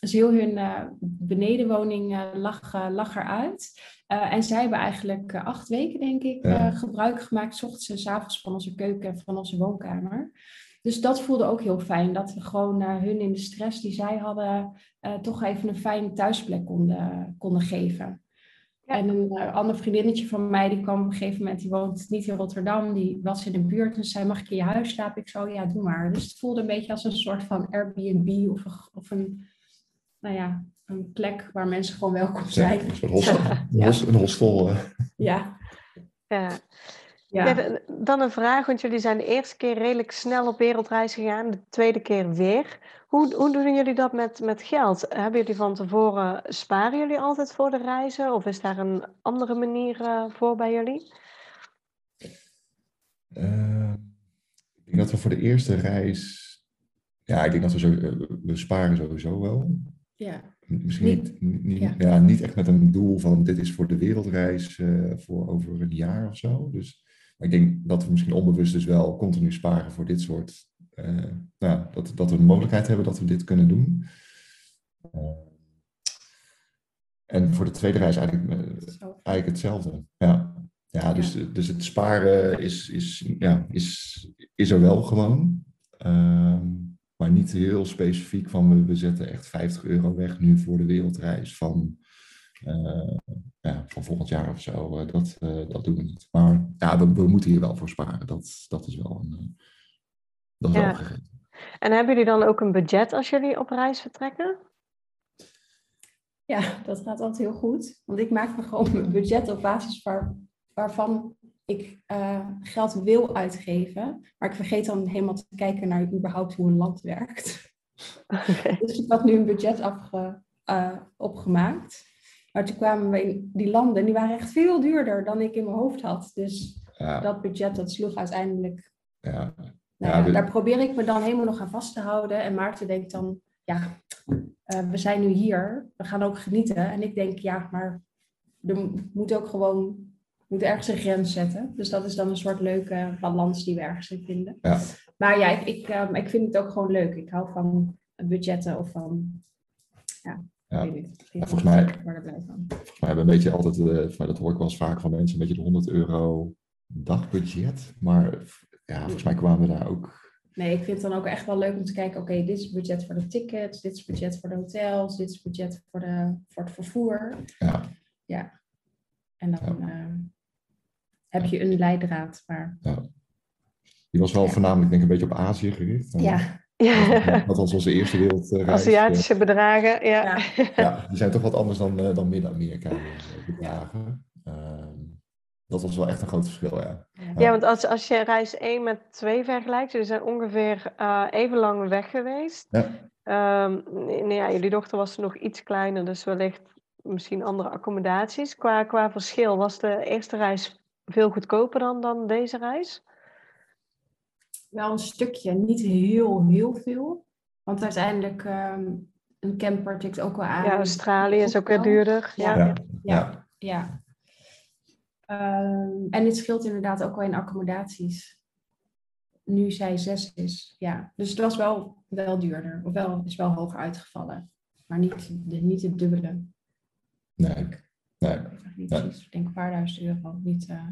Dus heel hun uh, benedenwoning uh, lag, lag eruit. en zij hebben eigenlijk acht weken, denk ik, gebruik gemaakt, s ochtends en s avonds van onze keuken en van onze woonkamer. Dus dat voelde ook heel fijn, dat we gewoon uh, hun in de stress die zij hadden, uh, toch even een fijne thuisplek konden, konden geven. En een uh, ander vriendinnetje van mij, die kwam op een gegeven moment, die woont niet in Rotterdam, die was in de buurt en zei, mag ik in je huis slapen? Ik zo, ja, doe maar. Dus het voelde een beetje als een soort van Airbnb of, een, of een, nou ja, een plek waar mensen gewoon welkom zijn. Ja, een hostel. ja. Een hostel. Ja. ja. Ja. dan een vraag, want jullie zijn de eerste keer redelijk snel op wereldreis gegaan, de tweede keer weer. Hoe, hoe doen jullie dat met, met geld? Hebben jullie van tevoren, sparen jullie altijd voor de reizen? Of is daar een andere manier uh, voor bij jullie? Uh, ik denk dat we voor de eerste reis, ja, ik denk dat we, zo, we sparen sowieso wel. Ja. Misschien niet, niet, ja. niet echt met een doel van dit is voor de wereldreis uh, voor over een jaar of zo. Dus ik denk dat we misschien onbewust dus wel continu sparen voor dit soort. Uh, nou, dat, dat we de mogelijkheid hebben dat we dit kunnen doen. Uh, en voor de tweede reis eigenlijk, uh, eigenlijk hetzelfde. Ja, ja, dus, dus het sparen is, is, ja, is, is er wel gewoon. Ehm, maar niet heel specifiek van we, we zetten echt 50 euro weg nu voor de wereldreis van ja, van volgend jaar of zo. Uh, dat, uh, dat doen we niet. Maar ja, we, we, moeten hier wel voor sparen. Dat, dat is wel een dat is ja. wel gegeven. En hebben jullie dan ook een budget als jullie op reis vertrekken? Ja, dat gaat altijd heel goed. Want ik maak me gewoon een budget op basis waar, waarvan ik geld wil uitgeven. Maar ik vergeet dan helemaal te kijken naar überhaupt hoe een land werkt. Okay. Dus ik had nu een budget afge, opgemaakt. Maar toen kwamen we in die landen en die waren echt veel duurder dan ik in mijn hoofd had. Dus Ja, dat budget dat sloeg uiteindelijk. ja. Nou Ja, Daar probeer ik me dan helemaal nog aan vast te houden. En Maarten denkt dan, ja, eh, we zijn nu hier, we gaan ook genieten. En ik denk, ja, maar er mo- moet ook gewoon, moet ergens een grens zetten. Dus dat is dan een soort leuke balans die we ergens in vinden. Ja. Maar ja, ik, ik, ehm, ik vind het ook gewoon leuk. Ik hou van budgetten of van, ja, Ja. ik weet niet. Ja, volgens mij- van. We hebben een beetje altijd, volgens mij dat hoor ik wel eens vaak van mensen, een beetje de 100 euro dagbudget. Maar ja, volgens mij kwamen we daar ook. Nee, ik vind het dan ook echt wel leuk om te kijken, oké, dit is het budget voor de tickets, dit is budget voor de hotels, dit is het budget voor, de, voor het vervoer. Ja, En dan eh, heb je een leidraad. Maar die was wel Ja. voornamelijk denk ik een beetje op Azië gericht. En ja, Ja. Dat was onze eerste wereldreis. Aziatische bedragen, ja. ja. Die zijn toch wat anders dan, eh, dan Midden-Amerika eh, bedragen. Ehm, dat was wel echt een groot verschil, ja. Ja, want als, als je reis 1 met 2 vergelijkt, jullie zijn ongeveer eh, even lang weg geweest. Ja. Ehm, nee, nee, ja, jullie dochter was nog iets kleiner, dus wellicht misschien andere accommodaties. Qua, qua verschil, was de eerste reis veel goedkoper dan, dan deze reis? Wel een stukje, niet heel, heel veel. Want uiteindelijk, ehm, een camper tikt ook wel aan. Ja, Australië is ook weer wel. duurder. Ja. Ja. Ja. Ehm, en het scheelt inderdaad ook wel in accommodaties. Nu zij zes is, ja. Dus het was wel, wel duurder. Of wel, is wel hoger uitgevallen. Maar niet, de, niet het dubbele. nee. nee. Ik denk een paar duizend euro. Niet, eh,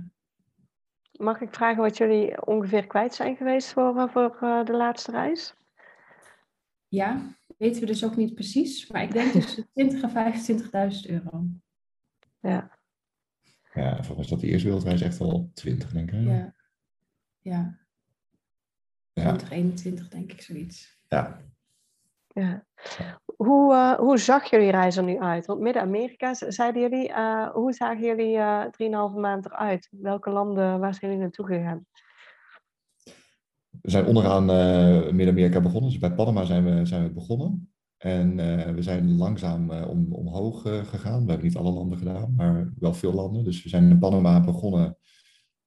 Mag ik vragen wat jullie ongeveer kwijt zijn geweest voor, eh, voor eh, de laatste reis? Ja, weten we dus ook niet precies. Maar ik denk tussen 20 en 25.000 euro. Ja. Ja, volgens mij dat die eerste wereldreis echt wel 20, denk ik. Ja, ja Ja. 2021 denk ik zoiets. ja. Ja. Hoe, eh, hoe zag jullie reis er nu uit? Want Midden-Amerika, zeiden jullie, eh, hoe zagen jullie eh 3,5 maand eruit? Welke landen, waar zijn jullie naartoe gegaan? We zijn onderaan eh, Midden-Amerika begonnen. Dus bij Panama zijn we, zijn we begonnen. En eh, we zijn langzaam om, omhoog gegaan. We hebben niet alle landen gedaan, maar wel veel landen. Dus we zijn in Panama begonnen.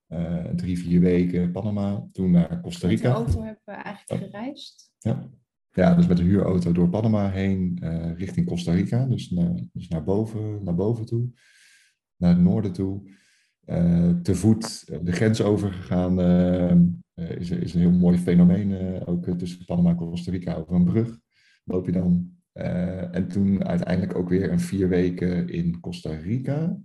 eh, drie, vier weken Panama. Toen naar Costa Met de Rica. auto hebben we eigenlijk gereisd. Ja. Ja, dus met een huurauto door Panama heen eh, richting Costa Rica. Dus, naar, dus naar, boven, naar boven toe. Naar het noorden toe. Eh, te voet eh, de grens overgegaan. eh, is, is een heel mooi fenomeen. ook tussen Panama en Costa Rica over een brug loop je dan. En toen uiteindelijk ook weer een vier weken in Costa Rica.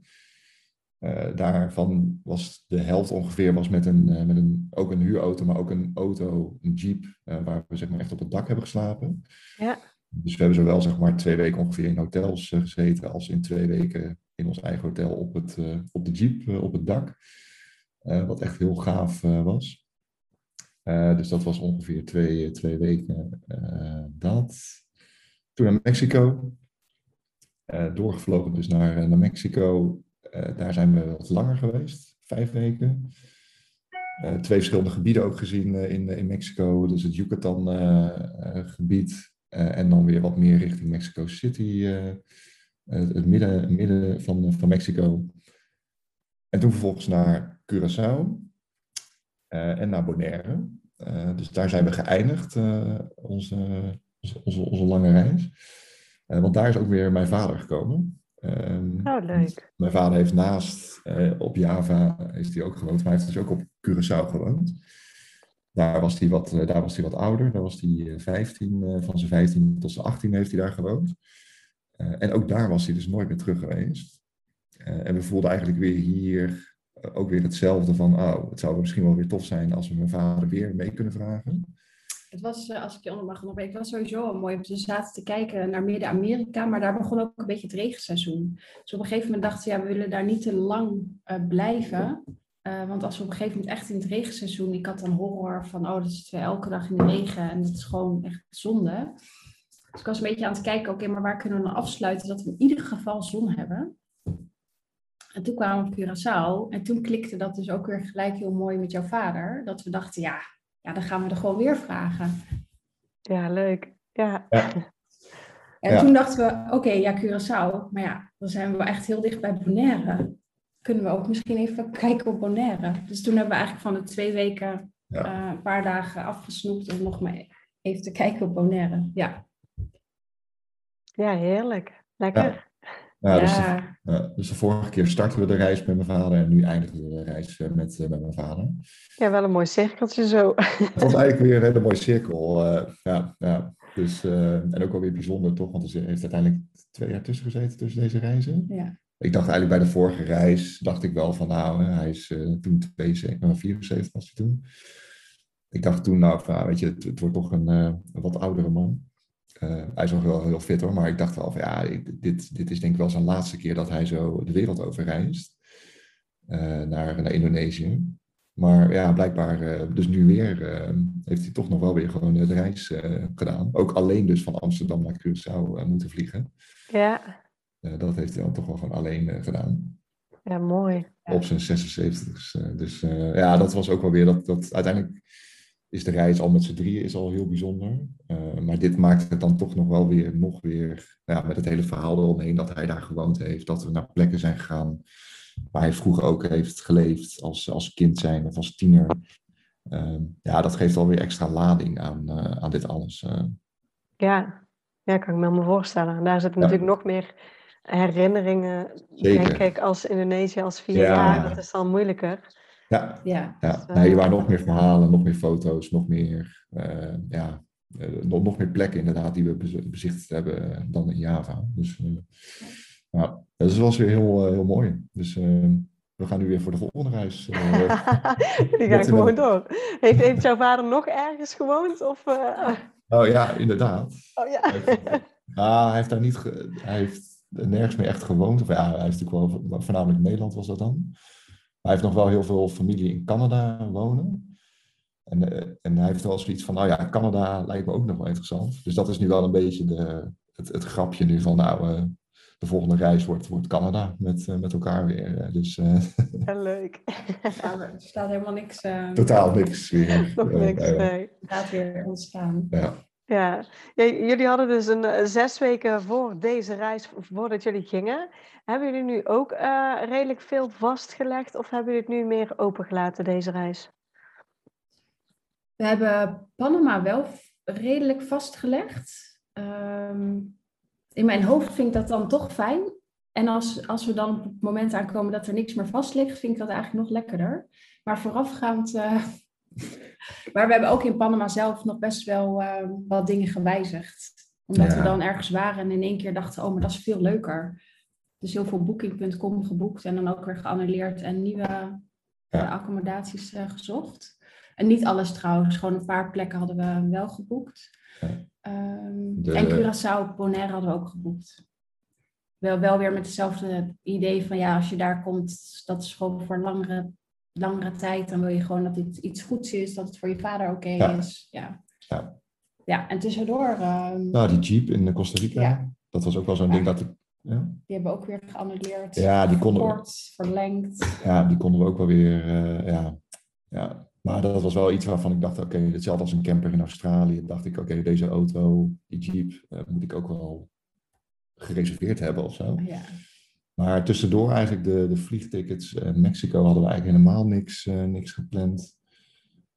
Eh, daarvan was de helft ongeveer was met, een, eh, met een, ook een huurauto, maar ook een auto, een jeep, eh, waar we zeg maar, echt op het dak hebben geslapen. Ja. Dus we hebben zowel zeg maar, twee weken ongeveer in hotels gezeten, als in twee weken in ons eigen hotel op, het, op de jeep, op het dak. Wat echt heel gaaf was. Dus dat was ongeveer twee, twee weken dat. Toen naar Mexico. Doorgevlogen dus naar, naar Mexico. Eh, daar zijn we wat langer geweest, vijf weken. Eh, twee verschillende gebieden ook gezien eh, in, in Mexico. Dus het Yucatan-gebied en dan weer wat meer richting Mexico City, het, het midden, midden van, van Mexico. En toen vervolgens naar Curaçao en naar Bonaire. Dus daar zijn we geëindigd, onze, onze, lange reis. Want daar is ook weer mijn vader gekomen. Ehm, Oh, leuk. mijn vader heeft naast eh, op Java is hij ook gewoond, maar hij heeft dus ook op Curaçao gewoond. Daar was hij wat, eh, daar was hij wat ouder, daar was hij eh, 15, eh, van zijn 15 tot zijn 18 heeft hij daar gewoond. En ook daar was hij dus nooit meer terug geweest. En we voelden eigenlijk weer hier ook weer hetzelfde van, oh, het zou misschien wel weer tof zijn als we mijn vader weer mee kunnen vragen. Het was, eh, als ik je onder mag onderbreken, het was sowieso wel mooi. We zaten te kijken naar Midden-Amerika, maar daar begon ook een beetje het regenseizoen. Dus op een gegeven moment dachten we, ja, we willen daar niet te lang eh, blijven. Eh, want als we op een gegeven moment echt in het regenseizoen, ik had dan horror van, oh, dat zitten we elke dag in de regen en dat is gewoon echt zonde. Dus ik was een beetje aan het kijken, oké, maar waar kunnen we dan afsluiten dat we in ieder geval zon hebben? En toen kwamen we op Curaçao en toen klikte dat dus ook weer gelijk heel mooi met jouw vader. Dat we dachten, ja, ja dan gaan we er gewoon weer vragen. Ja, leuk. Ja. Ja. En toen dachten we, oké, ja, Curaçao. Maar ja, dan zijn we wel echt heel dicht bij Bonaire. Kunnen we ook misschien even kijken op Bonaire. Dus toen hebben we eigenlijk van de twee weken eh, een paar dagen afgesnoept om nog maar even te kijken op Bonaire. Ja, ja heerlijk. Lekker. Ja, dus, de, dus, de, vorige keer starten we de reis met mijn vader en nu eindigen we de reis eh, met, uh, met mijn vader. Ja, wel een mooi cirkeltje zo. Het was eigenlijk weer een hele mooie cirkel. Ja, ja. Dus, en ook wel weer bijzonder toch, want er heeft uiteindelijk twee jaar tussen gezeten tussen deze reizen. Ja. Ik dacht eigenlijk bij de vorige reis, dacht ik wel van nou, hij is toen 72, 74 was hij toen. Ik dacht toen nou, van, weet je, het, het wordt toch een, een wat oudere man. Uh, hij is nog wel heel fit hoor, maar ik dacht wel van ja, dit, dit is denk ik wel zijn laatste keer dat hij zo de wereld over reist. Uh, naar, naar Indonesië. Maar ja, blijkbaar, uh, dus nu weer, heeft hij toch nog wel weer gewoon de reis gedaan. Ook alleen dus van Amsterdam naar Curaçao moeten vliegen. Ja. dat heeft hij dan toch wel gewoon alleen gedaan. Ja, mooi. Op zijn 76 Dus ja, dat was ook wel weer dat, dat uiteindelijk is de reis al met z'n drieën is al heel bijzonder. Uh, maar dit maakt het dan toch nog wel weer, nog weer, ja, met het hele verhaal eromheen dat hij daar gewoond heeft, dat we naar plekken zijn gegaan waar hij vroeger ook heeft geleefd als, als kind zijn of als tiener. Uh, ja, dat geeft alweer extra lading aan, uh, aan dit alles. Ja. ja, kan ik me helemaal voorstellen. En daar zitten ja. natuurlijk nog meer herinneringen, Zeker. denk ik, als Indonesië, als vier ja. jaar. Dat is dan moeilijker. Ja, ja. ja. Dus, nee, er waren nog meer verhalen, nog meer foto's, nog meer, uh, ja, nog, nog meer plekken inderdaad die we bezichtigd hebben eh, dan in Java. Dus ja, dus dat was weer heel, heel mooi. Dus we gaan nu weer voor de volgende reis. die gaan gewoon door. Heeft, heeft jouw vader nog ergens gewoond? Of, Oh ja, inderdaad. Oh ja. Ah, hij heeft daar niet, hij heeft nergens meer echt gewoond. Of ja, hij is natuurlijk wel, voornamelijk in Nederland was dat dan. Hij heeft nog wel heel veel familie in Canada wonen. En, uh, en hij heeft wel zoiets van, nou ja, Canada lijkt me ook nog wel interessant. Dus dat is nu wel een beetje de, het, het grapje nu van, nou, uh, de volgende reis wordt, wordt Canada met, uh, met elkaar weer. Dus, ja, leuk. Ja, er staat helemaal niks. Totaal niks weer. Nog niks, nee. Gaat weer ontstaan. Ja. Ja. ja, jullie hadden dus een zes weken voor deze reis, voordat jullie gingen, hebben jullie nu ook uh, redelijk veel vastgelegd of hebben jullie het nu meer opengelaten, deze reis? We hebben Panama wel redelijk vastgelegd. Um, in mijn hoofd vind ik dat dan toch fijn. En als, als we dan op het moment aankomen dat er niks meer vast ligt, vind ik dat eigenlijk nog lekkerder. Maar voorafgaand. Uh, maar we hebben ook in Panama zelf nog best wel uh, wat dingen gewijzigd. Omdat ja. we dan ergens waren en in één keer dachten: oh, maar dat is veel leuker. Dus heel veel booking.com geboekt en dan ook weer geannuleerd en nieuwe ja. uh, accommodaties uh, gezocht. En niet alles trouwens, gewoon een paar plekken hadden we wel geboekt. Um, de... En Curaçao, Bonaire hadden we ook geboekt. Wel, wel weer met hetzelfde idee van ja, als je daar komt, dat is gewoon voor langere, langere tijd. Dan wil je gewoon dat dit iets goeds is, dat het voor je vader oké okay is. Ja. ja. Ja, en tussendoor. Um... Nou, die Jeep in Costa Rica, dat was ook wel zo'n ding dat ik. Die hebben we ook weer geannuleerd. Ja, die konden Kort, verlengd. Ja, die konden we ook wel weer. Uh, ja. ja. Maar dat was wel iets waarvan ik dacht: oké, okay, hetzelfde als een camper in Australië. Dacht ik: oké, okay, deze auto, die Jeep, uh, moet ik ook wel gereserveerd hebben of zo. Ja. Maar tussendoor eigenlijk de, de vliegtickets. Uh, Mexico hadden we eigenlijk helemaal niks, niks gepland.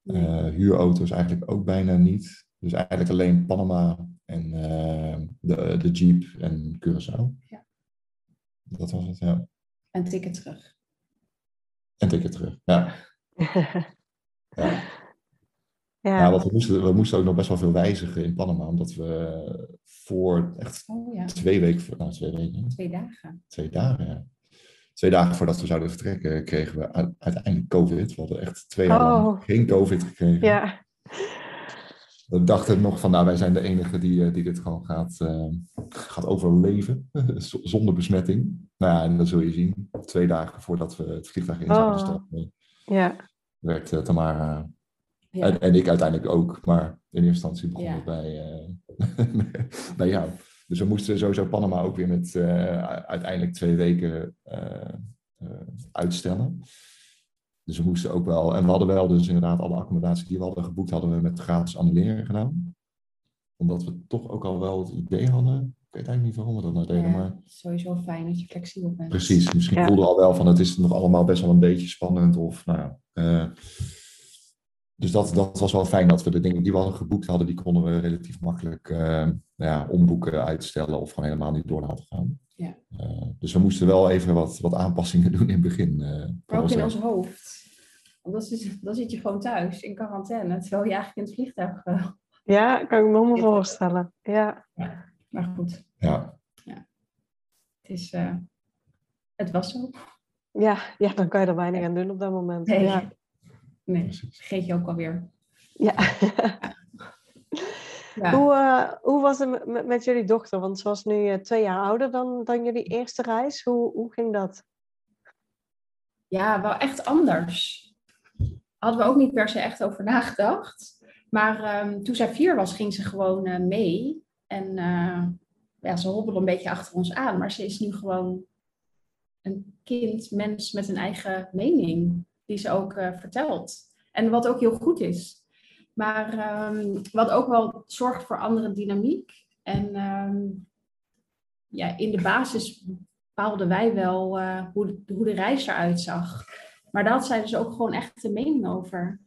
Nee. huurauto's eigenlijk ook bijna niet. Dus eigenlijk alleen Panama en uh, de, de Jeep en Curaçao. Ja. Dat was het, ja. En ticket terug. En ticket terug, ja. ja. Ja, ja want we moesten, we moesten ook nog best wel veel wijzigen in Panama, omdat we voor echt oh, ja. twee weken, nou twee weken. Twee dagen. Twee dagen, ja. Twee dagen voordat we zouden vertrekken, kregen we uiteindelijk COVID. We hadden echt twee jaar oh. lang geen COVID gekregen. Ja. We dachten nog van, nou, wij zijn de enige die, die dit gewoon gaat, uh, gaat overleven, zonder besmetting. Nou ja, en dat zul je zien. Twee dagen voordat we het vliegtuig in zouden stappen, ja. Werd Tamara ja. en, en, ik uiteindelijk ook, maar in eerste instantie begonnen we bij, uh, bij jou. Dus we moesten sowieso Panama ook weer met uiteindelijk twee weken uitstellen. Dus we moesten ook wel, en we hadden wel dus inderdaad alle accommodatie die we hadden geboekt, hadden we met gratis annuleren gedaan. Omdat we toch ook al wel het idee hadden weet eigenlijk niet waarom we dat nou deden, Ja, maar... het is sowieso fijn dat je flexibel bent. Precies, misschien Ja. voelde al wel van het is nog allemaal best wel een beetje spannend. Of, nou, ja, eh, dus dat, dat was wel fijn dat we de dingen die we al geboekt hadden, die konden we relatief makkelijk eh, nou ja, omboeken, uitstellen of gewoon helemaal niet door laten gaan. Ja. Eh, dus we moesten wel even wat, wat aanpassingen doen in het begin. eh, Maar ook in ons ons hoofd. Want dan zit, dan zit je gewoon thuis in quarantaine, terwijl je eigenlijk in het vliegtuig... Ja, kan ik me helemaal voorstellen. Ja. Maar goed, Ja, het, is, eh, het was zo. Ja, ja, dan kan je er weinig aan doen op dat moment. Nee, Ja. nee vergeet je ook alweer. Ja. Ja. Hoe, eh, hoe was het met- jullie dochter? Want ze was nu eh, twee jaar ouder dan, dan jullie eerste reis. Hoe, hoe ging dat? Ja, wel echt anders. Hadden we ook niet per se echt over nagedacht. Maar ehm, toen zij vier was, ging ze gewoon mee. En eh, ja, ze hobbelde een beetje achter ons aan. Maar ze is nu gewoon een kind, mens met een eigen mening. Die ze ook eh, vertelt. En wat ook heel goed is. Maar ehm, wat ook wel zorgt voor andere dynamiek. En ehm, ja, in de basis bepaalden wij wel eh, hoe, de, hoe de reis eruit zag. Maar daar had zij dus ook gewoon echt een mening over.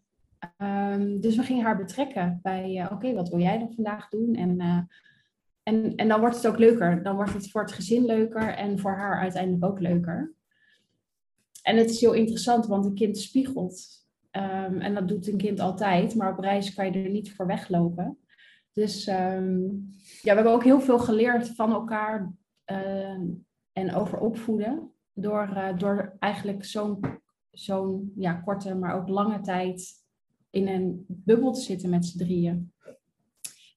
Ehm, dus we gingen haar betrekken bij, oké, wat wil jij dan vandaag doen? En, en, en dan wordt het ook leuker. Dan wordt het voor het gezin leuker en voor haar uiteindelijk ook leuker. En het is heel interessant, want een kind spiegelt. Ehm, en dat doet een kind altijd, maar op reis kan je er niet voor weglopen. Dus ehm, ja, we hebben ook heel veel geleerd van elkaar ehm, en over opvoeden. Door, eh, door eigenlijk zo'n zo'n ja, korte, maar ook lange tijd in een bubbel te zitten met z'n drieën.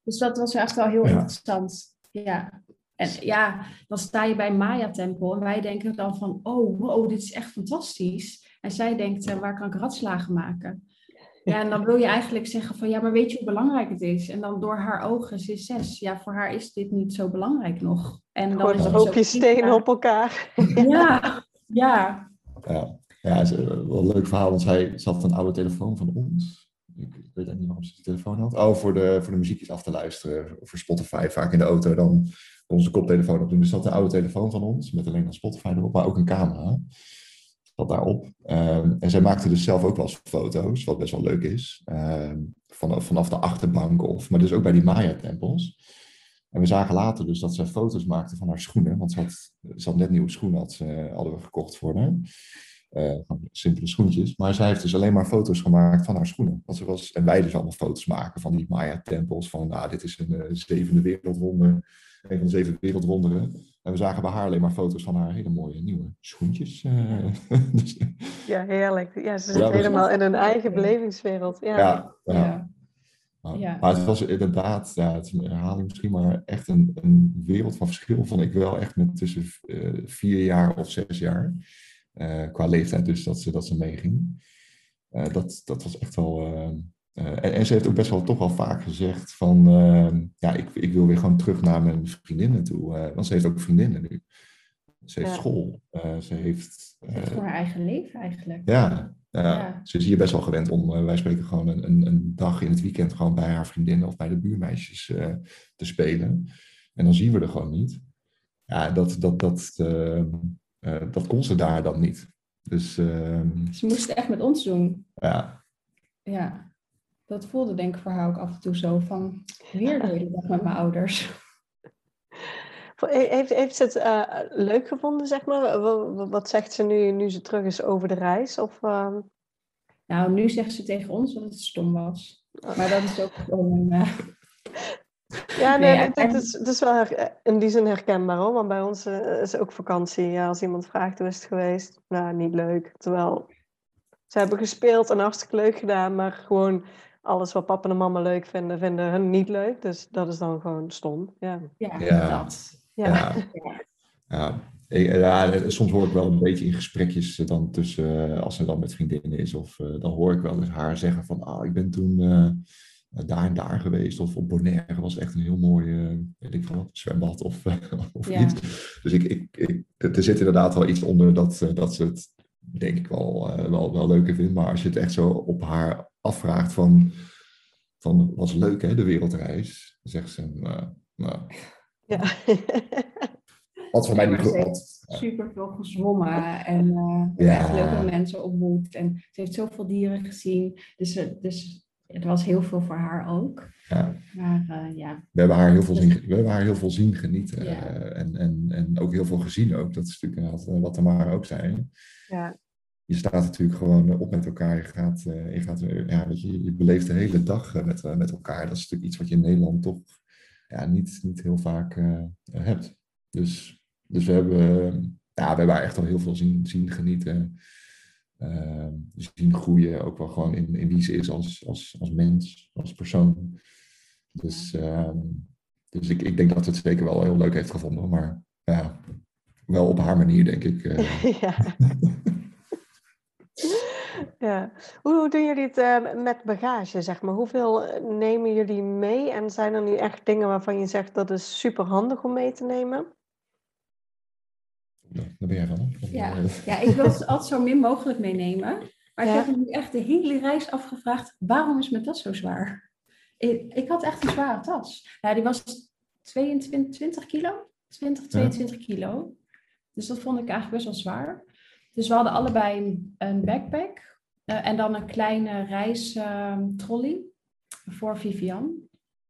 Dus dat was echt wel heel Ja. interessant. Ja. En ja, dan sta je bij Maya-tempel en wij denken dan van, oh, wow, dit is echt fantastisch. En zij denkt, eh, waar kan ik ratslagen maken? Ja, en dan wil je eigenlijk zeggen van, ja, maar weet je hoe belangrijk het is? En dan door haar ogen, ze is zes, ja, voor haar is dit niet zo belangrijk nog. En dan Gewoon is een het hoopje stenen op elkaar. Ja, ja, ja. ja het is eh, wel een leuk verhaal, want zij ze had een oude telefoon van ons. Weet niet waarom ze die telefoon had. Oh, voor de, voor de muziekjes af te luisteren. Voor Spotify, vaak in de auto. Dan onze koptelefoon op doen. Dus had een oude telefoon van ons, met alleen dan Spotify erop, maar ook een camera. Dat daarop. Ehm, en zij maakte dus zelf ook wel eens foto's, wat best wel leuk is. Ehm, vanaf, vanaf de achterbank, of, maar dus ook bij die Maya-tempels. En we zagen later dus dat zij foto's maakte van haar schoenen. Want ze had, ze had net nieuwe schoenen, had ze, hadden we gekocht voor haar. Eh, simpele schoentjes. Maar zij heeft dus alleen maar foto's gemaakt van haar schoenen. Want ze was, en wij dus allemaal foto's maken van die Maya-tempels. Van, nou, dit is een eh, zevende wereldwonder. Een van de zeven wereldwonderen. En we zagen bij haar alleen maar foto's van haar hele mooie nieuwe schoentjes. eh. dus, Ja, heerlijk. Ja, ze zit Ja, we- helemaal in hun eigen belevingswereld. Ja. ja, ja. ja. Maar, Ja. maar het was inderdaad, ja, het is een herhaling misschien, maar echt een, een wereld van verschil vond ik wel echt met tussen eh, vier jaar of zes jaar. Eh, qua leeftijd dus, dat ze, dat ze meeging. Eh, dat, dat was echt wel... eh, en, en ze heeft ook best wel toch wel vaak gezegd van... ja, ik, ik wil weer gewoon terug naar mijn vriendinnen toe. want ze heeft ook vriendinnen nu. Ze heeft Ja. school. ze heeft... Eh, gewoon haar eigen leven eigenlijk. ja, ja. Ja. ze is hier best wel gewend om, wij spreken gewoon een, een, een dag in het weekend gewoon bij haar vriendinnen of bij de buurmeisjes te spelen. En dan zien we er gewoon niet. Ja, dat, dat, dat, eh, eh, dat kon ze daar dan niet. Dus ehm, Ze moest het echt met ons doen. ja, Ja, dat voelde denk ik voor haar ook af en toe zo van weer de hele dag met mijn ouders. Heeft, heeft ze het eh, leuk gevonden, zeg maar? Wa- wa- Wat zegt ze nu, nu ze terug is over de reis? Of, ehm, Nou, nu zegt ze tegen ons dat het stom was. Maar dat is ook gewoon een... Ja, nee, Nee, dat- is, dat is wel her- in die zin herkenbaar hoor. Want bij ons eh, is ook vakantie. Ja, als iemand vraagt hoe is het geweest, nou, niet leuk. Terwijl ze hebben gespeeld en hartstikke leuk gedaan, maar gewoon alles wat papa en mama leuk vinden, vinden hun niet leuk. Dus dat is dan gewoon stom. Ja. ja, Ja. dat. Ja. ja. ja. Ik- ja, soms hoor ik wel een beetje in gesprekjes dan tussen, eh, als ze dan met vriendinnen is, of eh, dan hoor ik wel eens haar zeggen van, ah, ik ben toen eh, daar en daar geweest, of op Bonaire was echt een heel mooi, eh, weet ik wat, zwembad of, eh, of Ja. iets. Dus ik, ik, ik, er zit inderdaad wel iets onder dat, eh, dat ze het, denk ik, wel, wel, wel leuker vindt. Maar als je het echt zo op haar afvraagt van, van was leuk hè, de wereldreis, dan zegt ze, nou, nou, Ja. Wat voor mij niet goed. super veel gezwommen en Ja. echt leuke mensen ontmoet. En ze heeft zoveel dieren gezien. Dus, dus het was heel veel voor haar ook. Ja. Maar eh, ja, We hebben haar heel veel zien, we hebben haar heel veel zien genieten. Ja. eh, en, en, en ook heel veel gezien ook. Dat is natuurlijk inderdaad eh, wat Tamara ook zei. Ja. Je staat natuurlijk gewoon op met elkaar. Je, gaat, eh, je, gaat, ja, weet je, je beleeft de hele dag met, met elkaar. Dat is natuurlijk iets wat je in Nederland toch ja, niet, niet heel vaak eh, hebt. Dus, dus we, hebben, ja, we hebben haar echt al heel veel zien, zien genieten. Eh, zien groeien. Ook wel gewoon in, in wie ze is als, als, als mens, als persoon. Dus, ehm, dus ik, ik denk dat ze het zeker wel heel leuk heeft gevonden. Maar ja, wel op haar manier, denk ik. eh. ja. ja. Hoe, hoe doen jullie het eh, met bagage, zeg maar? Hoeveel eh, nemen jullie mee? En zijn er nu echt dingen waarvan je zegt dat is super handig om mee te nemen? Daar ben jij van. hè? Ja. eh, ja, ik wil het altijd zo min mogelijk meenemen. Maar Ja. ik heb me nu echt de hele reis afgevraagd, waarom is mijn tas zo zwaar? Ik, ik had echt een zware tas. Ja, die was 22 20 kilo, 20, 22 kilo. Dus dat vond ik eigenlijk best wel zwaar. Dus we hadden allebei een- een backpack eh, en dan een kleine reistrolley voor Vivian.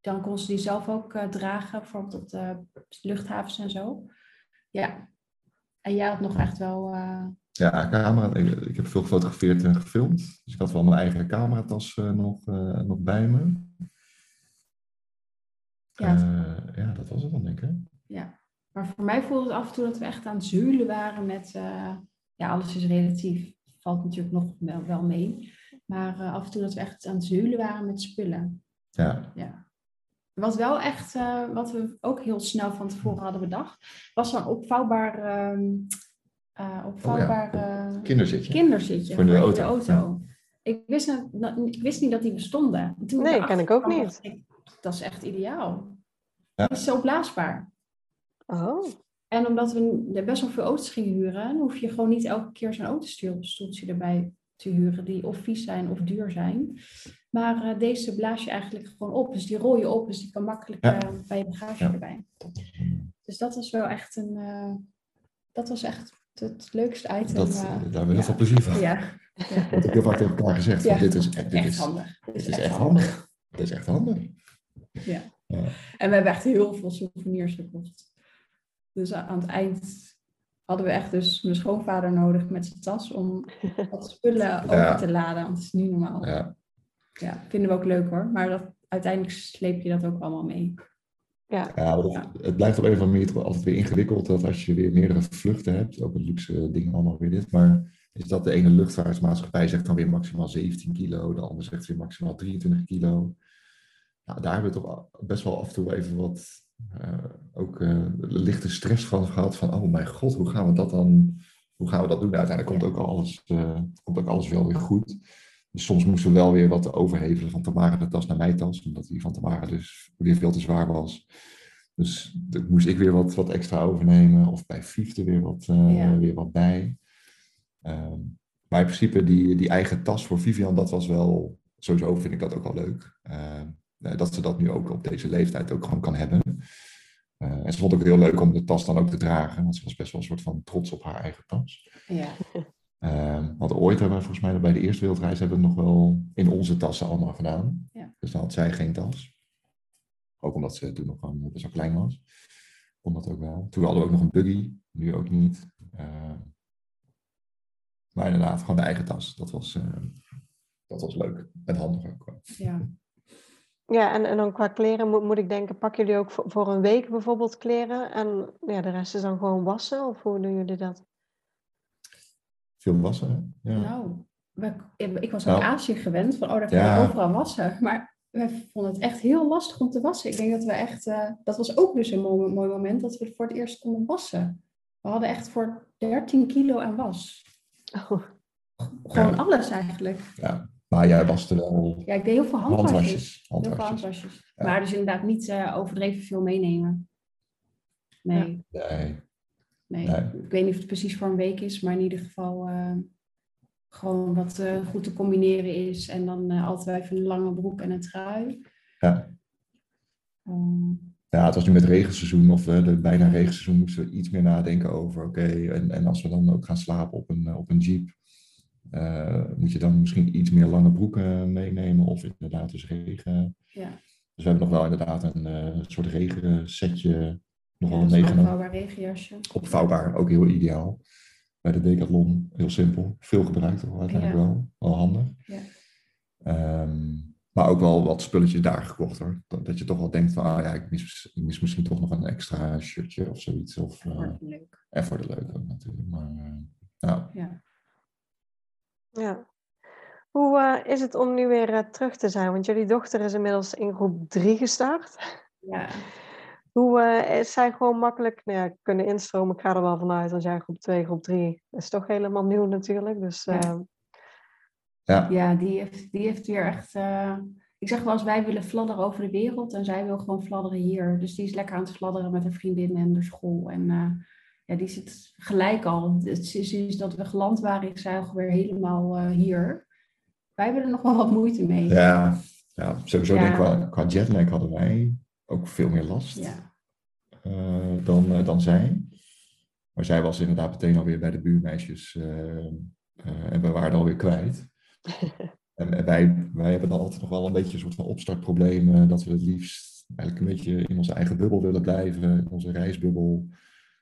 Dan kon ze die zelf ook eh, dragen, bijvoorbeeld op de luchthavens en zo. Ja. En jij had nog echt wel... eh, Ja, camera. Ik, ik heb veel gefotografeerd en gefilmd. Dus ik had wel mijn eigen cameratas eh, nog, eh, nog bij me. Ja. Ja, dat was het dan, denk ik. hè? Ja, maar voor mij voelde het af en toe dat we echt aan het zeulen waren met, ja, alles is relatief, valt natuurlijk nog wel, wel mee, maar af en toe dat we echt aan het zeulen waren met spullen. Ja, Ja. Wat wel echt, eh, wat we ook heel snel van tevoren hadden bedacht, was zo'n opvouwbaar, ehm, eh, opvouwbaar eh, kinderzitje. kinderzitje Voor de auto, auto. Ik, wist, dat- ik wist niet dat die bestonden. En toen Nee, ken ik ook kwam, niet. ik, dat is echt ideaal. Ja. Het is zo blaasbaar. Oh, En omdat we er best wel veel auto's gingen huren, hoef je gewoon niet elke keer zo'n autostoeltje erbij te huren, die of vies zijn of duur zijn. Maar eh, deze blaas je eigenlijk gewoon op. Dus die rol je op, dus die kan makkelijk Ja. eh, bij je bagage Ja. erbij. Dus dat was wel echt een. eh, dat was echt het leukste item. dat, daar hebben we heel ja. veel plezier van. ja, heb ik heel vaak tegen elkaar gezegd. Ja. Dit is, dit echt is, handig. dit is echt handig. Dit is echt handig. En we hebben echt heel veel souvenirs gekocht. Dus aan het eind hadden we echt dus mijn schoonvader nodig met zijn tas om wat spullen over te laden. Want het is niet normaal. Ja. Ja. vinden we ook leuk hoor. Maar dat, uiteindelijk sleep je dat ook allemaal mee. ja. Ja, het blijft op een of andere manier altijd weer ingewikkeld dat als je weer meerdere vluchten hebt, ook een luxe ding allemaal weer dit, maar is dat de ene luchtvaartmaatschappij zegt dan weer maximaal 17 kilo, de andere zegt weer maximaal 23 kilo. Nou, daar hebben we toch best wel af en toe even wat eh, ook eh, lichte stress van gehad van oh mijn god, hoe gaan we dat dan, hoe gaan we dat doen? Nou, uiteindelijk komt ook alles, eh, komt ook alles wel weer goed. Dus soms moesten we wel weer wat overhevelen van Tamara de tas naar mijn tas, omdat die van Tamara dus weer veel te zwaar was. Dus daar moest ik weer wat, wat extra overnemen, of bij Fiefde weer wat, eh, Ja. weer wat bij. Ehm, maar in principe die, die eigen tas voor Vivian, dat was wel, sowieso vind ik dat ook wel leuk. Ehm, eh, dat ze dat nu ook op deze leeftijd ook gewoon kan hebben. Eh, en ze vond het ook heel leuk om de tas dan ook te dragen, want ze was best wel een soort van trots op haar eigen tas. Ja, Ehm, want ooit hebben we volgens mij bij de eerste wereldreis hebben we het nog wel in onze tassen allemaal gedaan. Ja. Dus dan had zij geen tas. Ook omdat ze toen nog gewoon best wel klein was. Kon dat ook wel. Toen hadden we ook nog een buggy, nu ook niet. Ehm, maar inderdaad, gewoon de eigen tas. Dat was, eh, dat was leuk. En handig ook. ja. Ja, en, en dan qua kleren moet, moet ik denken, pakken jullie ook voor, voor een week bijvoorbeeld kleren en ja, de rest is dan gewoon wassen? Of hoe doen jullie dat? Veel wassen. hè? Ja. Nou, ik was ook Nou. Azië gewend van, oh, daar kan Ja. je overal wassen. Maar we vonden het echt heel lastig om te wassen. Ik denk dat we echt, eh, dat was ook dus een mooi, mooi moment dat we het voor het eerst konden wassen. We hadden echt voor 13 kilo aan was. Oh, Gewoon Ja. alles eigenlijk. Ja. Maar jij waste wel Ja, ik deed heel veel handwasjes. handwasjes. Heel veel handwasjes. handwasjes. Ja. Maar dus inderdaad niet eh, overdreven veel meenemen. Nee, Nee. Nee. Nee. Ik weet niet of het precies voor een week is, maar in ieder geval eh, gewoon wat eh, goed te combineren is. En dan eh, altijd even een lange broek en een trui. Ja. Ja, het was nu met regenseizoen of uh, de bijna regenseizoen moesten we iets meer nadenken over, oké, en, en als we dan ook gaan slapen op een, op een jeep, uh, moet je dan misschien iets meer lange broeken meenemen of inderdaad dus regen. Ja. Dus we hebben nog wel inderdaad een uh, soort regensetje nog wel Ja, meegenomen. opvouwbaar regenjasje. Opvouwbaar, ook heel ideaal. Bij de Decathlon, heel simpel. Veel gebruikt toch uiteindelijk Ja. wel. Wel handig. Ja. Ehm, maar ook wel wat spulletjes daar gekocht hoor. Dat, dat je toch wel denkt van, ah ja, ik mis, ik mis misschien toch nog een extra shirtje of zoiets. Of, eh, Wordt leuk. en voor de leuke ook natuurlijk. Maar eh, nou, Ja. Ja. Hoe eh, is het om nu weer eh, terug te zijn? Want jullie dochter is inmiddels in groep 3 gestart. Ja. Hoe eh, is zij gewoon makkelijk nou ja, kunnen instromen? Ik ga er wel vanuit, want jij groep 2, groep 3 is toch helemaal nieuw natuurlijk. Dus Ja. eh, ja, Ja, die heeft, die heeft weer echt. eh, ik zeg wel eens, wij willen fladderen over de wereld en zij wil gewoon fladderen hier. Dus die is lekker aan het fladderen met haar vriendin en de school. En eh, ja, die zit gelijk al. Het- Sinds dat we geland waren, is zij alweer helemaal eh, hier. Wij hebben er nog wel wat moeite mee. ja, ja, sowieso Ja. denk ik qua, qua jetlag hadden wij ook veel meer last. Ja. Eh, dan, eh, dan zij. Maar zij was inderdaad meteen alweer bij de buurmeisjes eh, eh, en we waren alweer kwijt. en en wij, wij hebben dan altijd nog wel een beetje een soort van opstartprobleem, dat we het liefst eigenlijk een beetje in onze eigen bubbel willen blijven, in onze reisbubbel,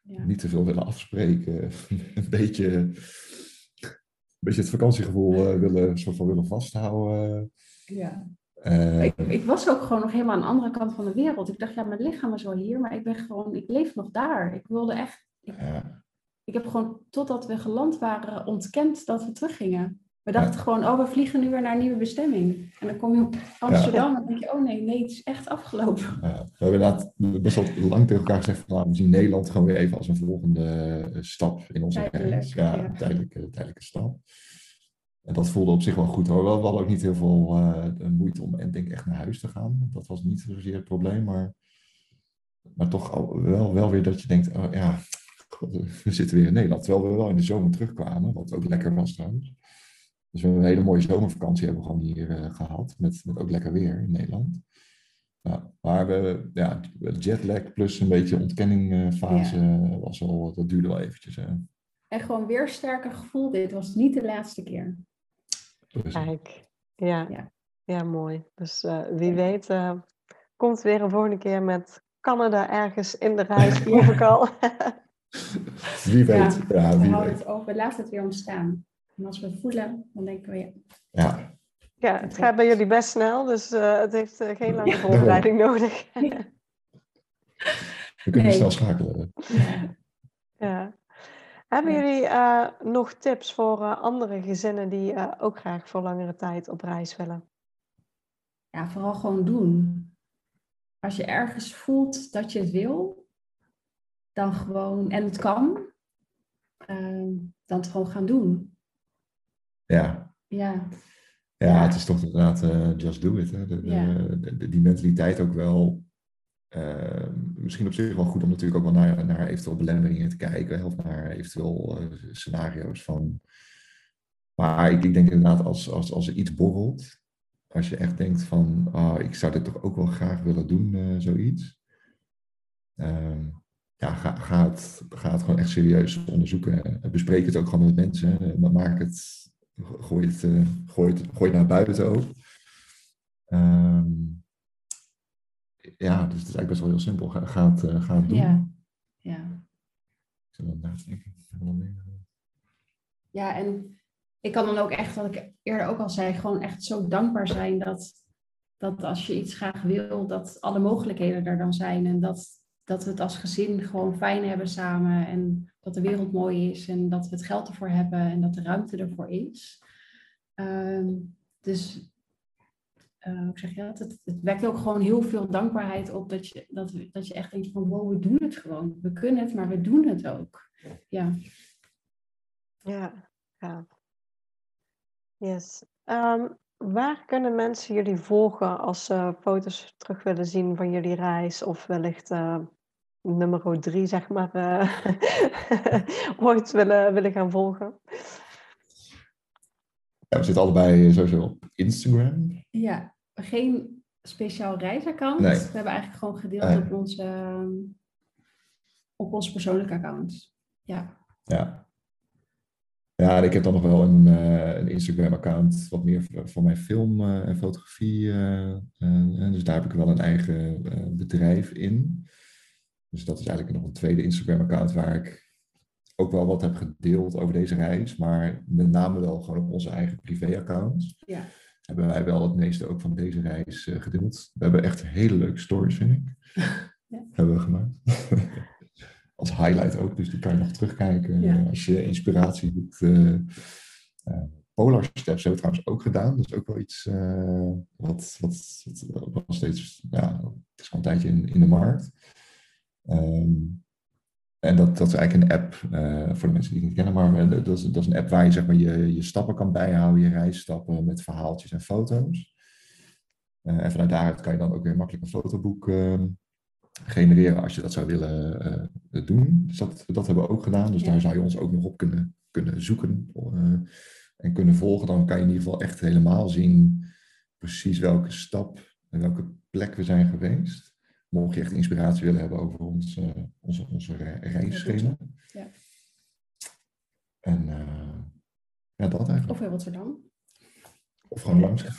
Ja. niet te veel willen afspreken, een beetje, een beetje het vakantiegevoel eh, willen, soort van willen vasthouden. ja. Eh, Ik, ik was ook gewoon nog helemaal aan de andere kant van de wereld. Ik dacht, ja, mijn lichaam is wel hier, maar ik ben gewoon, ik leef nog daar. Ik wilde echt, ja, ik heb gewoon totdat we geland waren ontkend dat we teruggingen. We dachten Ja. gewoon, oh, we vliegen nu weer naar een nieuwe bestemming. En dan kom je op Amsterdam en dan denk je, oh nee, nee, het is echt afgelopen. Ja, we hebben inderdaad best wel lang tegen elkaar gezegd van nou, we zien Nederland gewoon weer even als een volgende eh, stap in onze reis. Ja, tijdelijke, tijdelijke stap. En dat voelde op zich wel goed hoor. We hadden ook niet heel veel eh, moeite om en denk ik echt naar huis te gaan. Dat was niet zozeer het probleem, maar, maar toch wel, wel weer dat je denkt, oh ja, we zitten weer in Nederland. Terwijl we wel in de zomer terugkwamen, wat ook lekker was trouwens. Dus we hebben een hele mooie zomervakantie hebben we gewoon hier eh, gehad, met, met ook lekker weer in Nederland. Ja, maar we, ja, jetlag plus een beetje ontkenningfase was al, dat duurde wel eventjes. Hè. En gewoon weer sterker gevoel, dit was niet de laatste keer. Kijk, ja. Ja. Ja, mooi. Dus eh, wie weet eh, komt weer een volgende keer met Canada ergens in de reis, proef ik al. wie weet, ja, we wie houden weet. het over, we laten het weer ontstaan. En als we het voelen, dan denken we, ja, Ja, Ja, het gaat bij jullie best snel, dus eh, het heeft geen lange Ja. voorbereiding nodig. we kunnen Nee. snel schakelen. ja. Hebben jullie eh, nog tips voor eh, andere gezinnen die eh, ook graag voor langere tijd op reis willen? ja, vooral gewoon doen. Als je ergens voelt dat je het wil, dan gewoon, en het kan, ehm, dan het gewoon gaan doen. Ja, Ja, ja, het is toch inderdaad eh, just do it. Hè. De, de- Ja. de- de- die mentaliteit ook wel. Eh, misschien op zich wel goed om natuurlijk ook wel naar, naar eventueel belemmeringen te kijken. Of naar eventueel eh, scenario's van. Maar ik, ik denk inderdaad als, als, als er iets borrelt. Als je echt denkt van, ah, ik zou dit toch ook wel graag willen doen, eh, zoiets. Ehm, ja, ga, ga, het, gewoon echt serieus onderzoeken. Bespreek het ook gewoon met mensen. Eh, maar Maak het, gooi het, eh, gooi het, gooi het naar buiten ook. Ehm, ja, dus het is eigenlijk best wel heel simpel. Ga, ga het, eh, doen. ja, ja. Ik wel meer. Ja, en ik kan dan ook echt, wat ik eerder ook al zei, gewoon echt zo dankbaar zijn dat, dat als je iets graag wil, dat alle mogelijkheden er dan zijn. En dat, dat we het als gezin gewoon fijn hebben samen. En dat de wereld mooi is en dat we het geld ervoor hebben en dat de ruimte ervoor is. Ehm, dus, eh, hoe zeg je dat? Het, het wekt ook gewoon heel veel dankbaarheid op dat je, dat, dat je echt denkt van wow, we doen het gewoon. We kunnen het, maar we doen het ook. Ja. Ja, gaaf. Yes. Ehm, waar kunnen mensen jullie volgen als ze foto's terug willen zien van jullie reis? Of wellicht eh, nummer drie, zeg maar, eh, ooit willen, willen gaan volgen? Ja, we zitten allebei sowieso op Instagram. Ja, geen speciaal reisaccount. Nee. We hebben eigenlijk gewoon gedeeld Nee. op, onze, ehm, op onze persoonlijke accounts. Ja. Ja. Ja, ik heb dan nog wel een, eh, een Instagram-account wat meer voor, mijn film eh, en fotografie. eh, dus daar heb ik wel een eigen bedrijf in. Dus dat is eigenlijk nog een tweede Instagram-account waar ik ook wel wat heb gedeeld over deze reis. Maar met name wel gewoon op onze eigen privé-account. Ja. Hebben wij wel het meeste ook van deze reis eh, gedeeld. We hebben echt hele leuke stories, vind ik. Ja. Hebben we gemaakt. Als highlight ook, dus die kan je nog terugkijken Ja. als je inspiratie doet. eh, eh, Polar Steps hebben we trouwens ook gedaan. Dat is ook wel iets wat, wat, wat nog steeds, ja, het is al een tijdje in, in de markt. Ehm, en dat, dat is eigenlijk een app, eh, voor de mensen die het niet kennen, maar eh, dat, is, dat is een app waar je zeg maar, je, je stappen kan bijhouden, je reisstappen met verhaaltjes en foto's. Eh, en vanuit daaruit kan je dan ook weer makkelijk een fotoboek eh, genereren als je dat zou willen doen. Dus dat, dat hebben we ook gedaan. Dus Ja. daar zou je ons ook nog op kunnen, kunnen zoeken en kunnen volgen. Dan kan je in ieder geval echt helemaal zien precies welke stap en welke plek we zijn geweest. Mocht je echt inspiratie willen hebben over ons, eh, onze, onze re- reisschema. Ja. En eh, ja, dat eigenlijk. Of in Rotterdam. Of gewoon langs.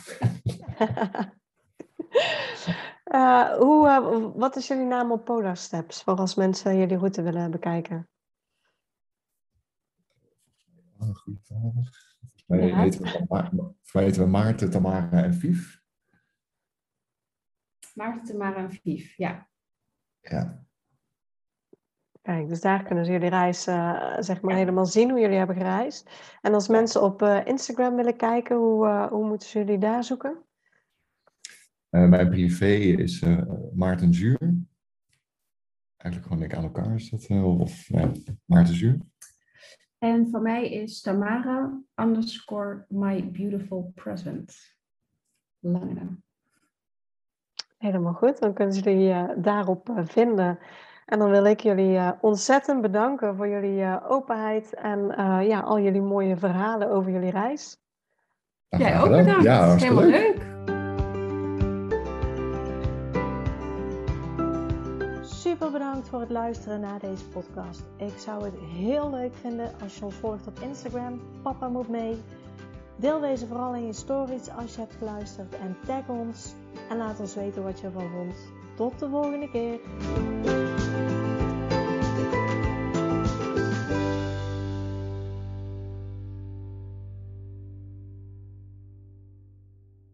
Eh, hoe, wat is jullie naam op Polar Steps? Voor als mensen jullie route willen bekijken. Ah, vraag. Volgens mij Ja. heten we, Ma- volgens mij heten we Maarten, Tamara en Vief. Maarten, Tamara en Vief. Ja. Ja. Kijk, dus daar kunnen ze jullie reis eh, zeg maar helemaal zien hoe jullie hebben gereisd. En als mensen op eh, Instagram willen kijken, hoe, eh, hoe moeten ze jullie daar zoeken? Eh, mijn privé is eh, Maarten Zuur. Eigenlijk gewoon ik aan elkaar is dat. of Maarten Zuur. En van mij is Tamara underscore my beautiful present. Lange naam. Helemaal goed, dan kunnen ze jullie eh, daarop eh, vinden. En dan wil ik jullie eh, ontzettend bedanken voor jullie eh, openheid en eh, ja, al jullie mooie verhalen over jullie reis. Jij ook bedankt. Ja, Helemaal leuk. leuk. Super bedankt voor het luisteren naar deze podcast. Ik zou het heel leuk vinden als je ons volgt op Instagram. Papa moet mee. Deel deze vooral in je stories als je hebt geluisterd en tag ons. En laat ons weten wat je ervan vond. Tot de volgende keer.